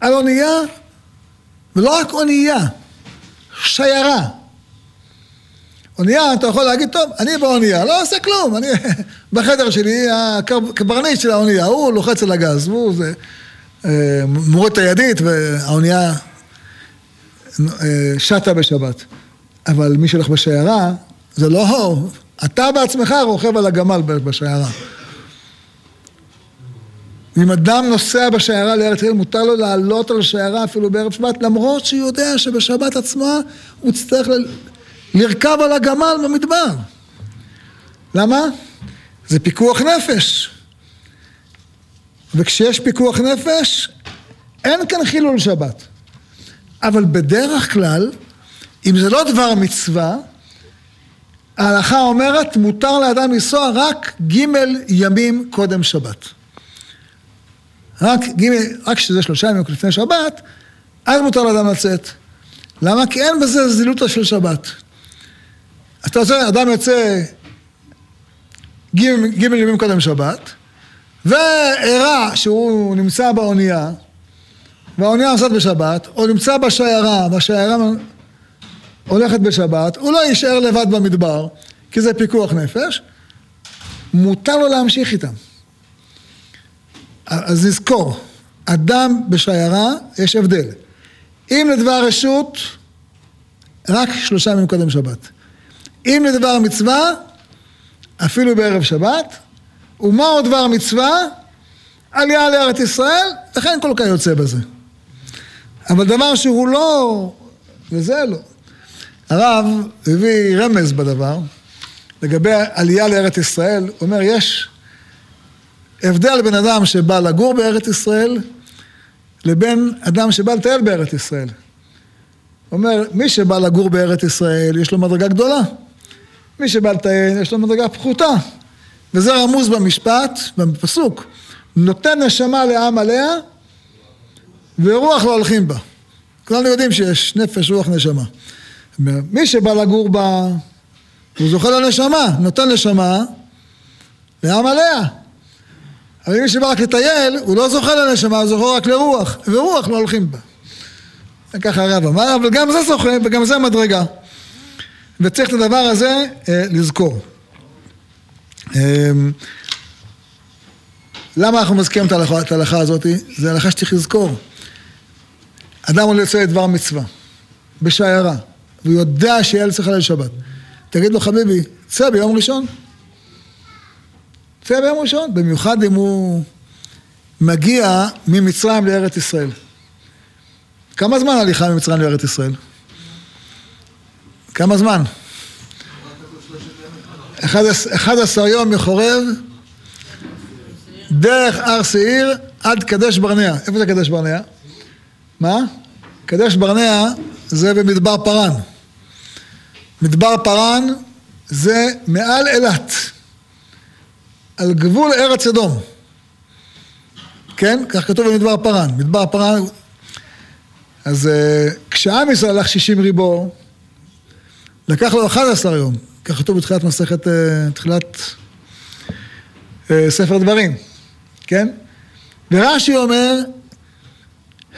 על אונייה, ולא רק אונייה, שיירה. אונייה, אתה יכול להגיד, טוב, אני באונייה, לא עושה כלום, אני בחדר שלי, הקברניט של האונייה, הוא לוחץ על הגז, הוא זה, אה, מורד את הידית, והאונייה אה, שטה בשבת. אבל מי שהולך בשיירה, זה לא, אתה בעצמך רוכב על הגמל בשיירה. אם אדם נוסע בשיירה לארץ ישראל, מותר לו לעלות על השיירה אפילו בערב שבת, למרות שהוא יודע שבשבת עצמה הוא יצטרך ל... לרכב על הגמל במדבר. למה? זה פיקוח נפש. וכשיש פיקוח נפש, אין כאן חילול שבת. אבל בדרך כלל, אם זה לא דבר מצווה, ההלכה אומרת, מותר לאדם לנסוע רק ג' ימים קודם שבת. רק ג', רק שזה שלושה ימים לפני שבת, אז מותר לאדם לצאת. למה? כי אין בזה זילותא של שבת. אתה רוצה, אדם יוצא ג' ימים קודם שבת, והראה שהוא נמצא באונייה, והאונייה נוסעת בשבת, או נמצא בשיירה, והשיירה הולכת בשבת, הוא לא יישאר לבד במדבר, כי זה פיקוח נפש, מותר לו להמשיך איתם. אז נזכור, אדם בשיירה, יש הבדל. אם לדבר רשות, רק שלושה ימים קודם שבת. אם לדבר מצווה, אפילו בערב שבת, ומהו דבר מצווה? עלייה לארץ ישראל, לכן כל כך יוצא בזה. אבל דבר שהוא לא, וזה לא. הרב הביא רמז בדבר, לגבי עלייה לארץ ישראל, הוא אומר, יש הבדל בין אדם שבא לגור בארץ ישראל, לבין אדם שבא לטייל בארץ ישראל. הוא אומר, מי שבא לגור בארץ ישראל, יש לו מדרגה גדולה. מי שבא לטייל, יש לו מדרגה פחותה. וזה רמוז במשפט, בפסוק. נותן נשמה לעם עליה, ורוח לא הולכים בה. כולנו יודעים שיש נפש, רוח, נשמה. מי שבא לגור בה, הוא זוכה לנשמה, נותן נשמה לעם עליה. אבל מי שבא רק לטייל, הוא לא זוכה לנשמה, הוא זוכה רק לרוח, ורוח לא הולכים בה. ככה הרב אמר, אבל גם זה זוכה וגם זה מדרגה. וצריך את הדבר הזה אה, לזכור. אה, למה אנחנו מזכירים את ההלכה, את ההלכה הזאת? זה הלכה שצריך לזכור. אדם עולה לצאת לדבר מצווה, בשיירה, והוא יודע שילד צריך לחלל שבת. תגיד לו, חביבי, צא ביום ראשון. צא ביום ראשון, במיוחד אם הוא מגיע ממצרים לארץ ישראל. כמה זמן הליכה ממצרים לארץ ישראל? כמה זמן? 11 יום מחורב, דרך הר שעיר עד קדש ברנע. איפה זה קדש ברנע? מה? קדש ברנע זה במדבר פארן. מדבר פארן זה מעל אילת, על גבול ארץ אדום. כן? כך כתוב במדבר פארן. מדבר פארן... אז uh, כשעם ישראל הלך 60 ריבו, לקח לו 11 יום. כך כתוב בתחילת מסכת, uh, תחילת uh, ספר דברים, כן? ורש"י אומר,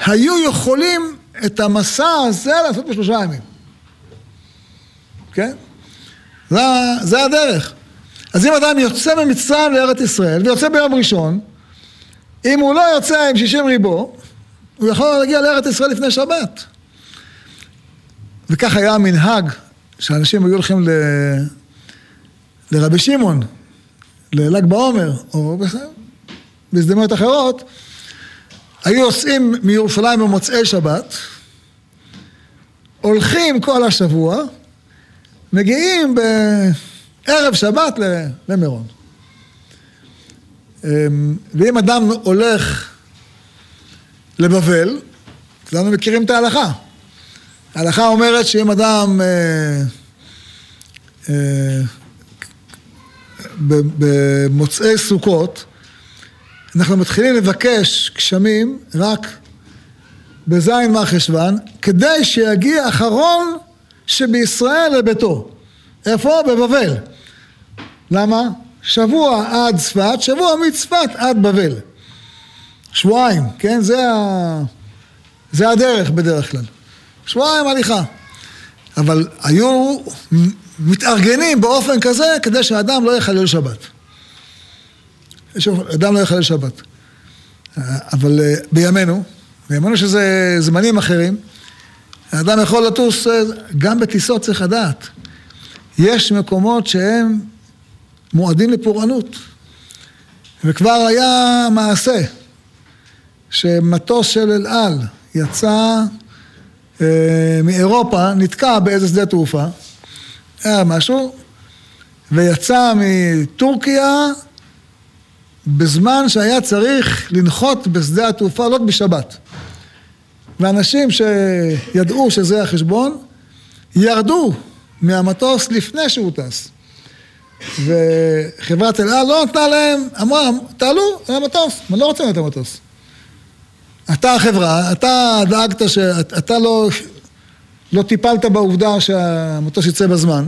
היו יכולים את המסע הזה לעשות בשלושה ימים. כן? זה, זה הדרך. אז אם אדם יוצא ממצרים לארץ ישראל, ויוצא ביום ראשון, אם הוא לא יוצא עם שישים ריבו, הוא יכול להגיע לארץ ישראל לפני שבת. וכך היה המנהג שאנשים היו הולכים ל... לרבי שמעון, לל"ג בעומר, או בהזדמנויות אחרות, היו יוצאים מירושלים במוצאי שבת, הולכים כל השבוע, מגיעים בערב שבת למירון. אמ, ואם אדם הולך לבבל, כולנו מכירים את ההלכה. ההלכה אומרת שאם אדם אה, אה, במוצאי סוכות, אנחנו מתחילים לבקש גשמים רק בזין מרחשוון, כדי שיגיע אחרון שבישראל לביתו. איפה? בבבל. למה? שבוע עד צפת, שבוע מצפת עד בבל. שבועיים, כן? זה, ה... זה הדרך בדרך כלל. שבועיים הליכה. אבל היו מתארגנים באופן כזה כדי שהאדם לא יחלל שבת. אדם לא יחלל שבת. אבל אה, בימינו, בימינו שזה זמנים אחרים, האדם יכול לטוס, אה, גם בטיסות צריך לדעת. יש מקומות שהם מועדים לפורענות. וכבר היה מעשה שמטוס של אל על יצא אה, מאירופה, נתקע באיזה שדה תעופה, היה משהו, ויצא מטורקיה בזמן שהיה צריך לנחות בשדה התעופה לא בשבת. ואנשים שידעו שזה החשבון, ירדו מהמטוס לפני שהוא טס. וחברת אל על לא נתנה להם, אמרה, תעלו למטוס, אני לא רוצה את המטוס. אתה החברה, אתה דאגת שאתה לא, לא טיפלת בעובדה שהמטוס יצא בזמן,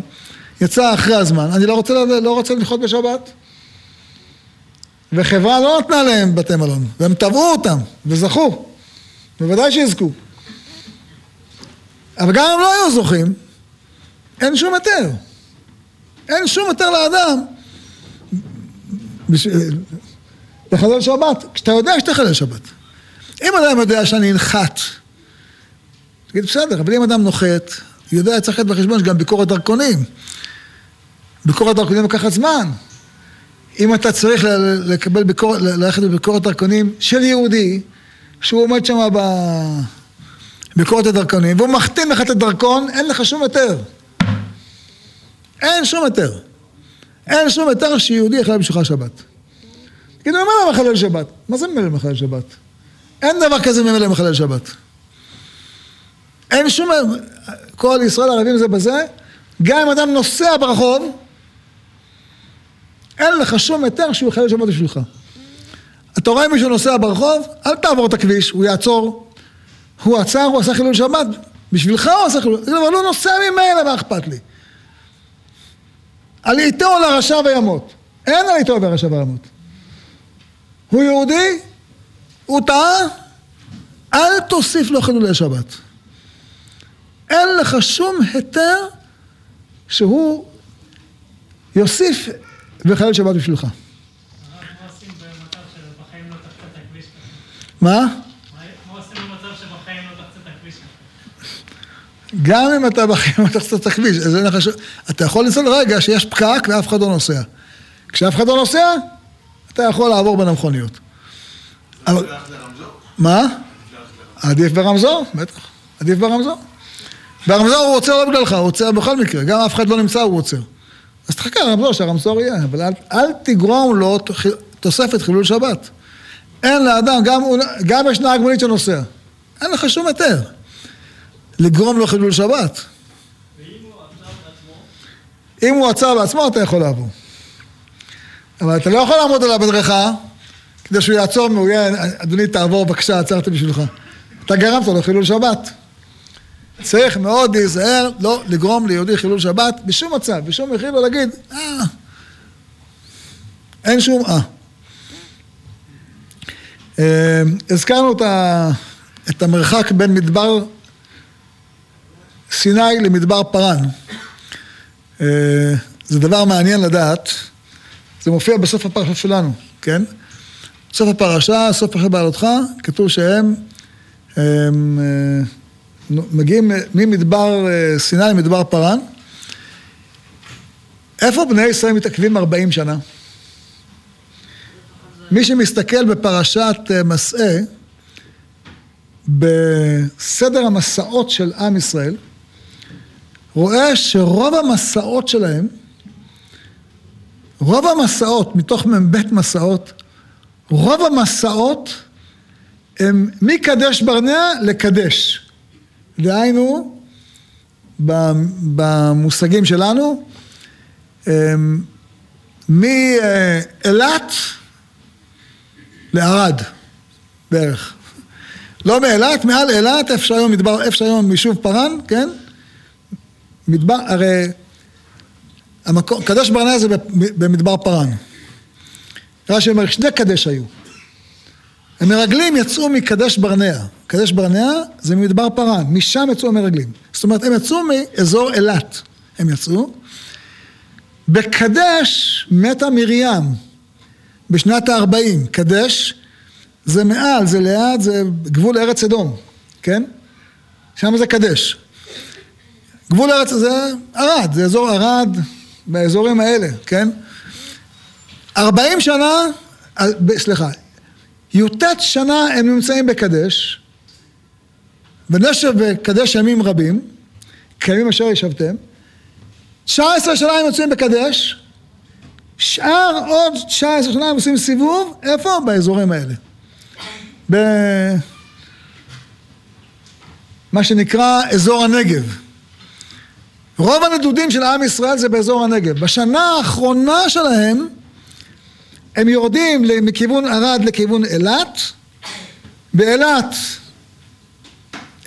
יצא אחרי הזמן, אני לא רוצה, לא רוצה לנחות בשבת. וחברה לא נתנה להם בתי מלון, והם תבעו אותם, וזכו. בוודאי שיזכו. אבל גם אם לא היו זוכים, אין שום היתר. אין שום היתר לאדם לחלל שבת, כשאתה יודע שאתה חלל שבת. אם אדם יודע שאני אנחת, תגיד, בסדר, אבל אם אדם נוחת, יודע, צריך לקחת בחשבון שגם ביקורת דרכונים. ביקורת דרכונים לוקחת זמן. אם אתה צריך לקבל ביקורת, ללכת בביקורת דרכונים של יהודי, שהוא עומד שם בביקורת הדרכונים, והוא מחתים לך את הדרכון, אין לך שום היתר. אין שום היתר. אין שום היתר שיהודי יחלל בשבילך שבת. תגידו, מה מחלל שבת? מה זה ממלא מחלל שבת? אין דבר כזה ממלא מחלל שבת. אין שום... כל ישראל ערבים זה בזה, גם אם אדם נוסע ברחוב, אין לך שום היתר שהוא יחלל שבת בשבילך. אתה רואה מישהו נוסע ברחוב, אל תעבור את הכביש, הוא יעצור. הוא עצר, הוא עשה חילול שבת. בשבילך הוא עשה חילול, אבל הוא נוסע ממילא, מה אכפת לי? על איתו לרשע וימות. אין על איתו לרשע וימות. הוא יהודי, הוא טעה, אל תוסיף לו חילולי שבת. אין לך שום היתר שהוא יוסיף ויחלל שבת בשבילך. מה? גם אם אתה בחיים לא תחצה את הכביש, אתה יכול לנסוע לרגע שיש פקק ואף אחד לא נוסע. כשאף אחד לא נוסע, אתה יכול לעבור בין המכוניות. מה? עדיף ברמזור, בטח. עדיף ברמזור. ברמזור הוא עוצר לא בגללך, הוא עוצר בכל מקרה, גם אף אחד לא נמצא, הוא עוצר. אז תחכה לרמזור, שהרמזור יהיה, אבל אל, אל תגרום לו תוספת חילול שבת. אין לאדם, גם, גם יש נהג מונית שנוסע. אין לך שום היתר. לגרום לו חילול שבת. אם הוא עצר בעצמו, אתה יכול לעבור. אבל אתה לא יכול לעמוד על המדרכה כדי שהוא יעצור מעוין, אדוני תעבור בבקשה, עצרתי בשבילך. אתה גרמת לו חילול שבת. צריך מאוד להיזהר, לא לגרום ליהודי חילול שבת בשום מצב, בשום מחיר, לא להגיד, אה, אין שום אה. אה הזכרנו את, את המרחק בין מדבר סיני למדבר פארן. אה, זה דבר מעניין לדעת, זה מופיע בסוף הפרשה שלנו, כן? סוף הפרשה, סוף פרשת בעלותך, כתוב שהם הם, אה, מגיעים ממדבר אה, סיני למדבר פארן. איפה בני ישראל מתעכבים 40 שנה? מי שמסתכל בפרשת מסעה, בסדר המסעות של עם ישראל, רואה שרוב המסעות שלהם, רוב המסעות, מתוך מ"ב מסעות, רוב המסעות הם מקדש ברנע לקדש. דהיינו, במושגים שלנו, מאילת לערד בערך. לא מאילת, מעל אילת, איפה שהיום מדבר, איפה שהיום יישוב פארן, כן? מדבר, הרי המקום, קדש ברנע זה במדבר פארן. רש"י אומר, שני קדש היו. המרגלים יצאו מקדש ברנע. קדש ברנע זה ממדבר פארן, משם יצאו המרגלים. זאת אומרת, הם יצאו מאזור אילת. הם יצאו. בקדש מתה מרים בשנת ה-40. קדש זה מעל, זה ליד, זה גבול ארץ אדום, כן? שם זה קדש. גבול ארץ זה ערד, זה אזור ערד, באזורים האלה, כן? ארבעים שנה, אה, סליחה, י"ט שנה הם נמצאים בקדש, ונשב בקדש ימים רבים, כימים אשר ישבתם, תשע עשרה שנה הם יוצאים בקדש, שאר עוד תשע עשרה שנה הם עושים סיבוב, איפה? באזורים האלה. במה שנקרא אזור הנגב. רוב הנדודים של עם ישראל זה באזור הנגב. בשנה האחרונה שלהם הם יורדים מכיוון ערד לכיוון אילת. באילת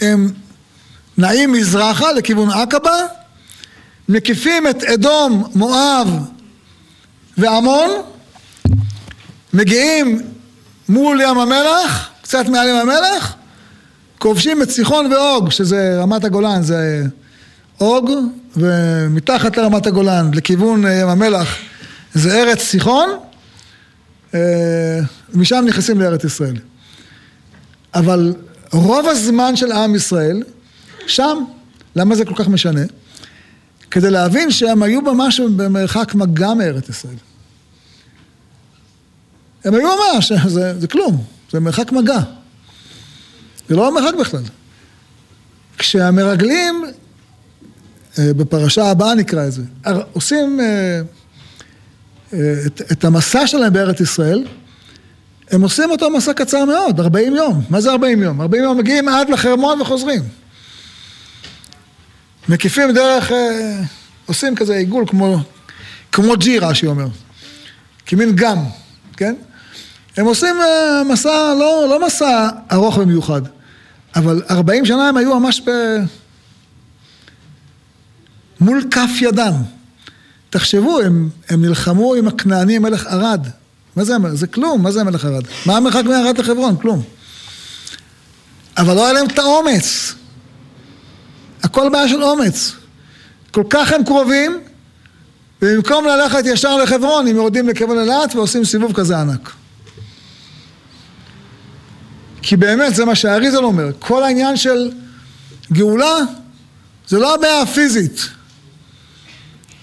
הם נעים מזרחה לכיוון עקבה, מקיפים את אדום, מואב ועמון, מגיעים מול ים המלח, קצת מעל ים המלח, כובשים את סיחון ואוג, שזה רמת הגולן, זה אוג, ומתחת לרמת הגולן, לכיוון ים המלח, זה ארץ סיחון, משם נכנסים לארץ ישראל. אבל רוב הזמן של עם ישראל, שם, למה זה כל כך משנה? כדי להבין שהם היו ממש במרחק מגע מארץ ישראל. הם היו ממש, זה, זה כלום, זה מרחק מגע. זה לא מרחק בכלל. כשהמרגלים, אה, בפרשה הבאה נקרא את זה, עושים אה, אה, את, את המסע שלהם בארץ ישראל, הם עושים אותו מסע קצר מאוד, 40 יום. מה זה 40 יום? 40 יום מגיעים עד לחרמון וחוזרים. מקיפים דרך, עושים כזה עיגול כמו, כמו ג'י, רש"י אומר. כמין גם, כן? הם עושים מסע, לא, לא מסע ארוך במיוחד. אבל 40 שנה הם היו ממש ב... מול כף ידם. תחשבו, הם, הם נלחמו עם הכנעני מלך ערד. מה זה, זה כלום, מה זה מלך ערד? מה המרחק מערד לחברון? כלום. אבל לא היה להם את האומץ. הכל בעיה של אומץ. כל כך הם קרובים, ובמקום ללכת ישר לחברון, הם יורדים לכיוון אילת ועושים סיבוב כזה ענק. כי באמת זה מה שהאריזון אומר, כל העניין של גאולה זה לא הבעיה הפיזית,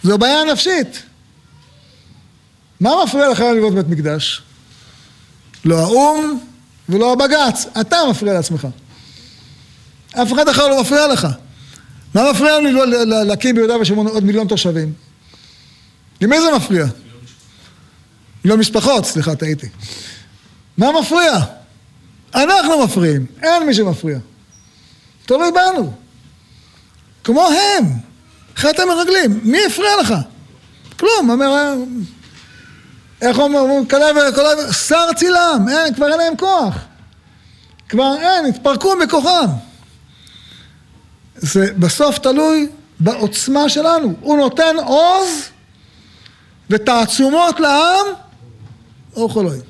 זו בעיה נפשית. מה מפריע לך לבנות בית מקדש? לא האו"ם ולא הבג"ץ, אתה מפריע לעצמך. אף אחד אחר לא מפריע לך. מה מפריע לי להקים ביהודה ושומרון עוד מיליון תושבים? למי זה מפריע? מיליון משפחות, סליחה, טעיתי. מה מפריע? אנחנו מפריעים, אין מי שמפריע. תלוי בנו. כמו הם. חטא המרגלים, מי הפריע לך? כלום, אומר... איך אומרים? כלב, שר צילם, אין, כבר אין להם כוח. כבר אין, התפרקו מכוחם. זה בסוף תלוי בעוצמה שלנו. הוא נותן עוז ותעצומות לעם, אורך אלוהים.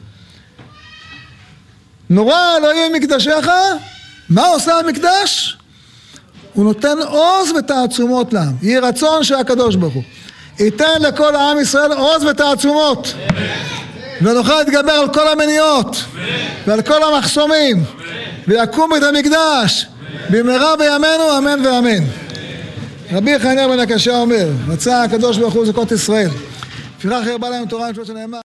נורא אלוהים מקדשך, מה עושה המקדש? הוא נותן עוז ותעצומות לעם. יהי רצון שהקדוש ברוך הוא ייתן לכל העם ישראל עוז ותעצומות. ונוכל להתגבר על כל המניעות ועל כל המחסומים ויקום בית המקדש במהרה בימינו אמן ואמן. רבי חניה בן הקשה אומר, רצה הקדוש ברוך הוא זכות ישראל. לפיכך הרבה להם תורה ומצוות שנאמר